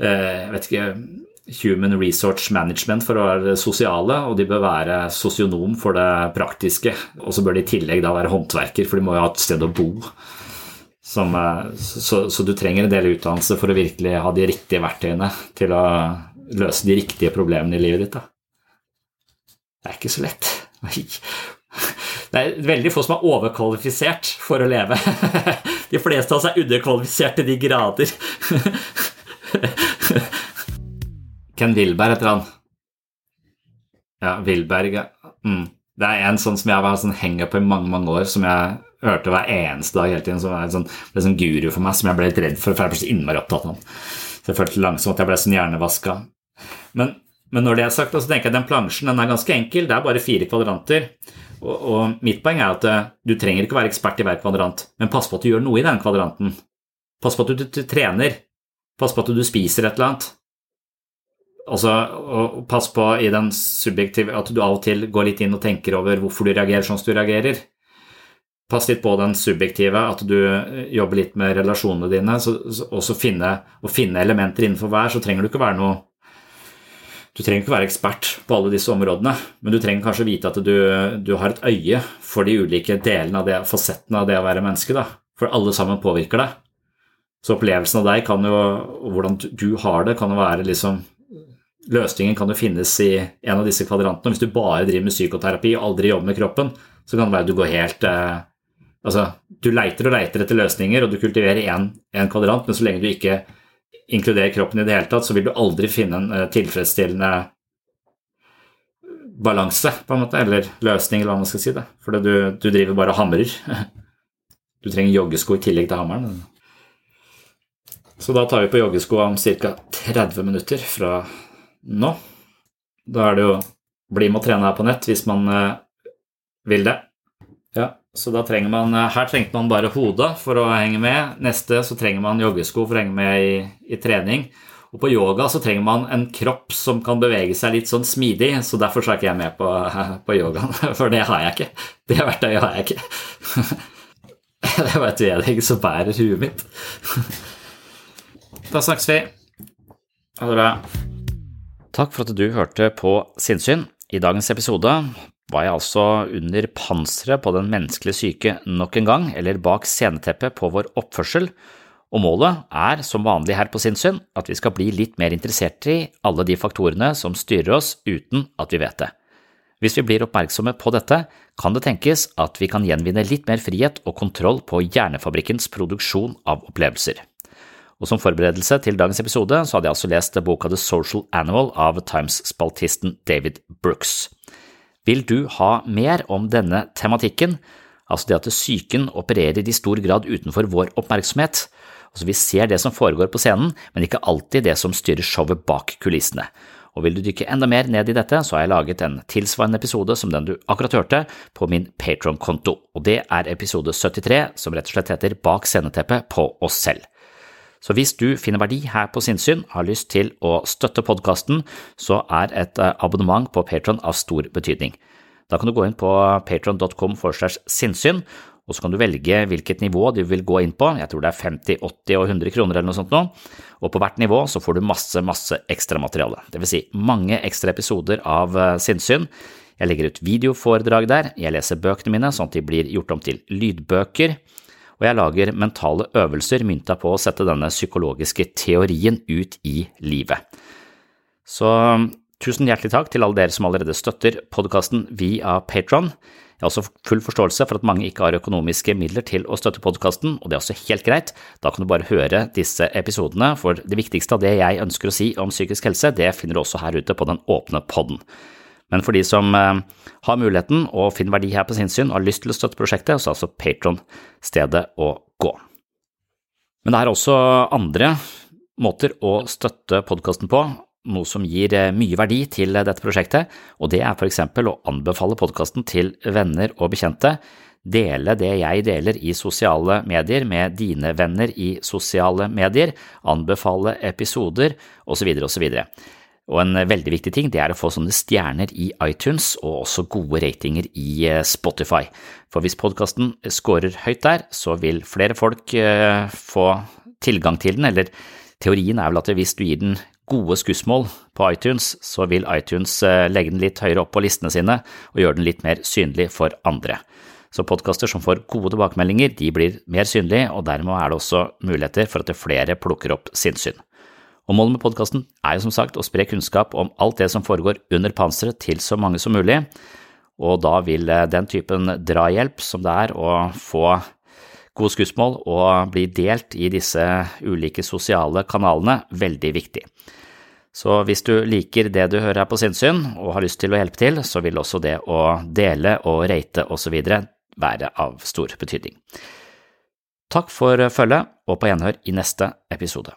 jeg vet ikke, Human Research Management for å være det sosiale, og de bør være sosionom for det praktiske. Og så bør de i tillegg da være håndverker, for de må jo ha et sted å bo. Som, eh, så, så, du trenger en del utdannelse for å virkelig ha de riktige verktøyene til å løse de riktige problemene i livet ditt. Da. Det er ikke så lett. Det er veldig få som er overkvalifisert for å leve. De fleste av oss er underkvalifisert til de grader. Ken Wilberg heter han. Ja, Wilberg. Mm. Det er en sånn som jeg har sånn henger på i mange mange år, som jeg hørte hver eneste dag hele tiden, som er en sånn, ble sånn guru for meg, som jeg ble litt redd for, for jeg ble så innmari opptatt av han. Så jeg følte langsomt at jeg ble sånn hjernevaska. Men, men, når det er sagt, så tenker jeg den plansjen den er ganske enkel, det er bare fire kvadranter. Og, og mitt poeng er at uh, du trenger ikke være ekspert i hver kvadrant, men pass på at du gjør noe i den kvadranten. Pass på at du, du, trener. Pass på at du spiser et eller annet. Altså, og pass på i den subjektive at du av og til går litt inn og tenker over hvorfor du reagerer sånn som du reagerer. Pass litt på den subjektive, at du eh, jobber litt med relasjonene dine. og så finne, finne elementer innenfor hver, så trenger du ikke være noe Du trenger ikke være ekspert på alle disse områdene, men du trenger kanskje vite at du, du har et øye for de ulike delene av det, fasettene av det å være menneske. Da. For alle sammen påvirker deg. Så opplevelsen av deg kan jo, og hvordan du har det, kan jo være liksom Løsningen kan jo finnes i en av disse kvadrantene. Hvis du bare driver med psykoterapi og aldri jobber med kroppen, så kan det være at du går helt eh, Altså, du leiter og leiter etter løsninger, og du kultiverer én kvadrant, men så lenge du ikke inkluderer kroppen i det hele tatt, så vil du aldri finne en uh, tilfredsstillende balanse, på en måte, eller løsning, eller hva man skal si. det. For du, du driver bare og hamrer. Du trenger joggesko i tillegg til hammeren. Så da tar vi på joggesko om ca. 30 minutter fra nå. Da er det jo bli med å trene her på nett hvis man uh, vil det. Ja, så da trenger man eh, Her trengte man bare hodet for å henge med. Neste så trenger man joggesko for å henge med i, i, trening. Og på yoga så trenger man en kropp som kan bevege seg litt sånn smidig, så derfor er ikke jeg med på, på yogaen. For det har jeg ikke. Det verktøyet har jeg ikke. Det var et vedlegg som bærer huet mitt. Da snakkes vi. Ha det bra. Takk for at du hørte på Sinnsyn. I dagens episode var jeg altså under panseret på den menneskelige syke nok en gang, eller bak sceneteppet på vår oppførsel, og målet er, som vanlig her på Sinnssyn, at vi skal bli litt mer interessert i alle de faktorene som styrer oss uten at vi vet det. Hvis vi blir oppmerksomme på dette, kan det tenkes at vi kan gjenvinne litt mer frihet og kontroll på hjernefabrikkens produksjon av opplevelser. Og Som forberedelse til dagens episode så hadde jeg altså lest boka The Social Animal av Times-spaltisten David Brooks. Vil du ha mer om denne tematikken, altså det at psyken opererer i stor grad utenfor vår oppmerksomhet? Altså Vi ser det som foregår på scenen, men ikke alltid det som styrer showet bak kulissene. Og Vil du dykke enda mer ned i dette, så har jeg laget en tilsvarende episode som den du akkurat hørte, på min Patron-konto, og det er episode 73, som rett og slett heter Bak sceneteppet på oss selv. Så hvis du finner verdi her på Sinnsyn, har lyst til å støtte podkasten, så er et eh, abonnement på Patron av stor betydning. Da kan du gå inn på patron.com forstærs sinnssyn, og så kan du velge hvilket nivå du vil gå inn på, jeg tror det er 50, 80 og 100 kroner eller noe sånt nå, og på hvert nivå så får du masse, masse ekstramateriale, vil si mange ekstra episoder av eh, sinnssyn. Jeg legger ut videoforedrag der, jeg leser bøkene mine sånn at de blir gjort om til lydbøker og jeg lager mentale øvelser mynta på å sette denne psykologiske teorien ut i livet. Så tusen hjertelig takk til alle dere som allerede støtter podkasten via Patron. Jeg har også full forståelse for at mange ikke har økonomiske midler til å støtte podkasten, og det er også helt greit. Da kan du bare høre disse episodene, for det viktigste av det jeg ønsker å si om psykisk helse, det finner du også her ute på den åpne podden. Men for de som eh, har muligheten og finner verdi her på sin syn og har lyst til å støtte prosjektet, så er altså Patron stedet å gå. Men det er også andre måter å støtte podkasten på, noe som gir eh, mye verdi til dette prosjektet, og det er for eksempel å anbefale podkasten til venner og bekjente, dele det jeg deler i sosiale medier med dine venner i sosiale medier, anbefale episoder osv. osv. Og en veldig viktig ting det er å få sånne stjerner i iTunes og også gode ratinger i eh, Spotify. For hvis podkasten scorer høyt der, så vil flere folk eh, få tilgang til den, eller teorien er vel at hvis du gir den gode skussmål på iTunes, så vil iTunes eh, legge den litt høyere opp på listene sine og gjøre den litt mer synlig for andre. Så podkaster som får gode tilbakemeldinger, de blir mer synlige, og dermed er det også muligheter for at flere plukker opp sinnssyn. Og Målet med podkasten er jo som sagt å spre kunnskap om alt det som foregår under panseret til så mange som mulig, og da vil eh, den typen drahjelp som det er å få gode skussmål og bli delt i disse ulike sosiale kanalene, veldig viktig. Så hvis du liker det du hører her på sinnssyn og har lyst til å hjelpe til, så vil også det å dele og rate osv. være av stor betydning. Takk for følget, og på gjenhør i neste episode.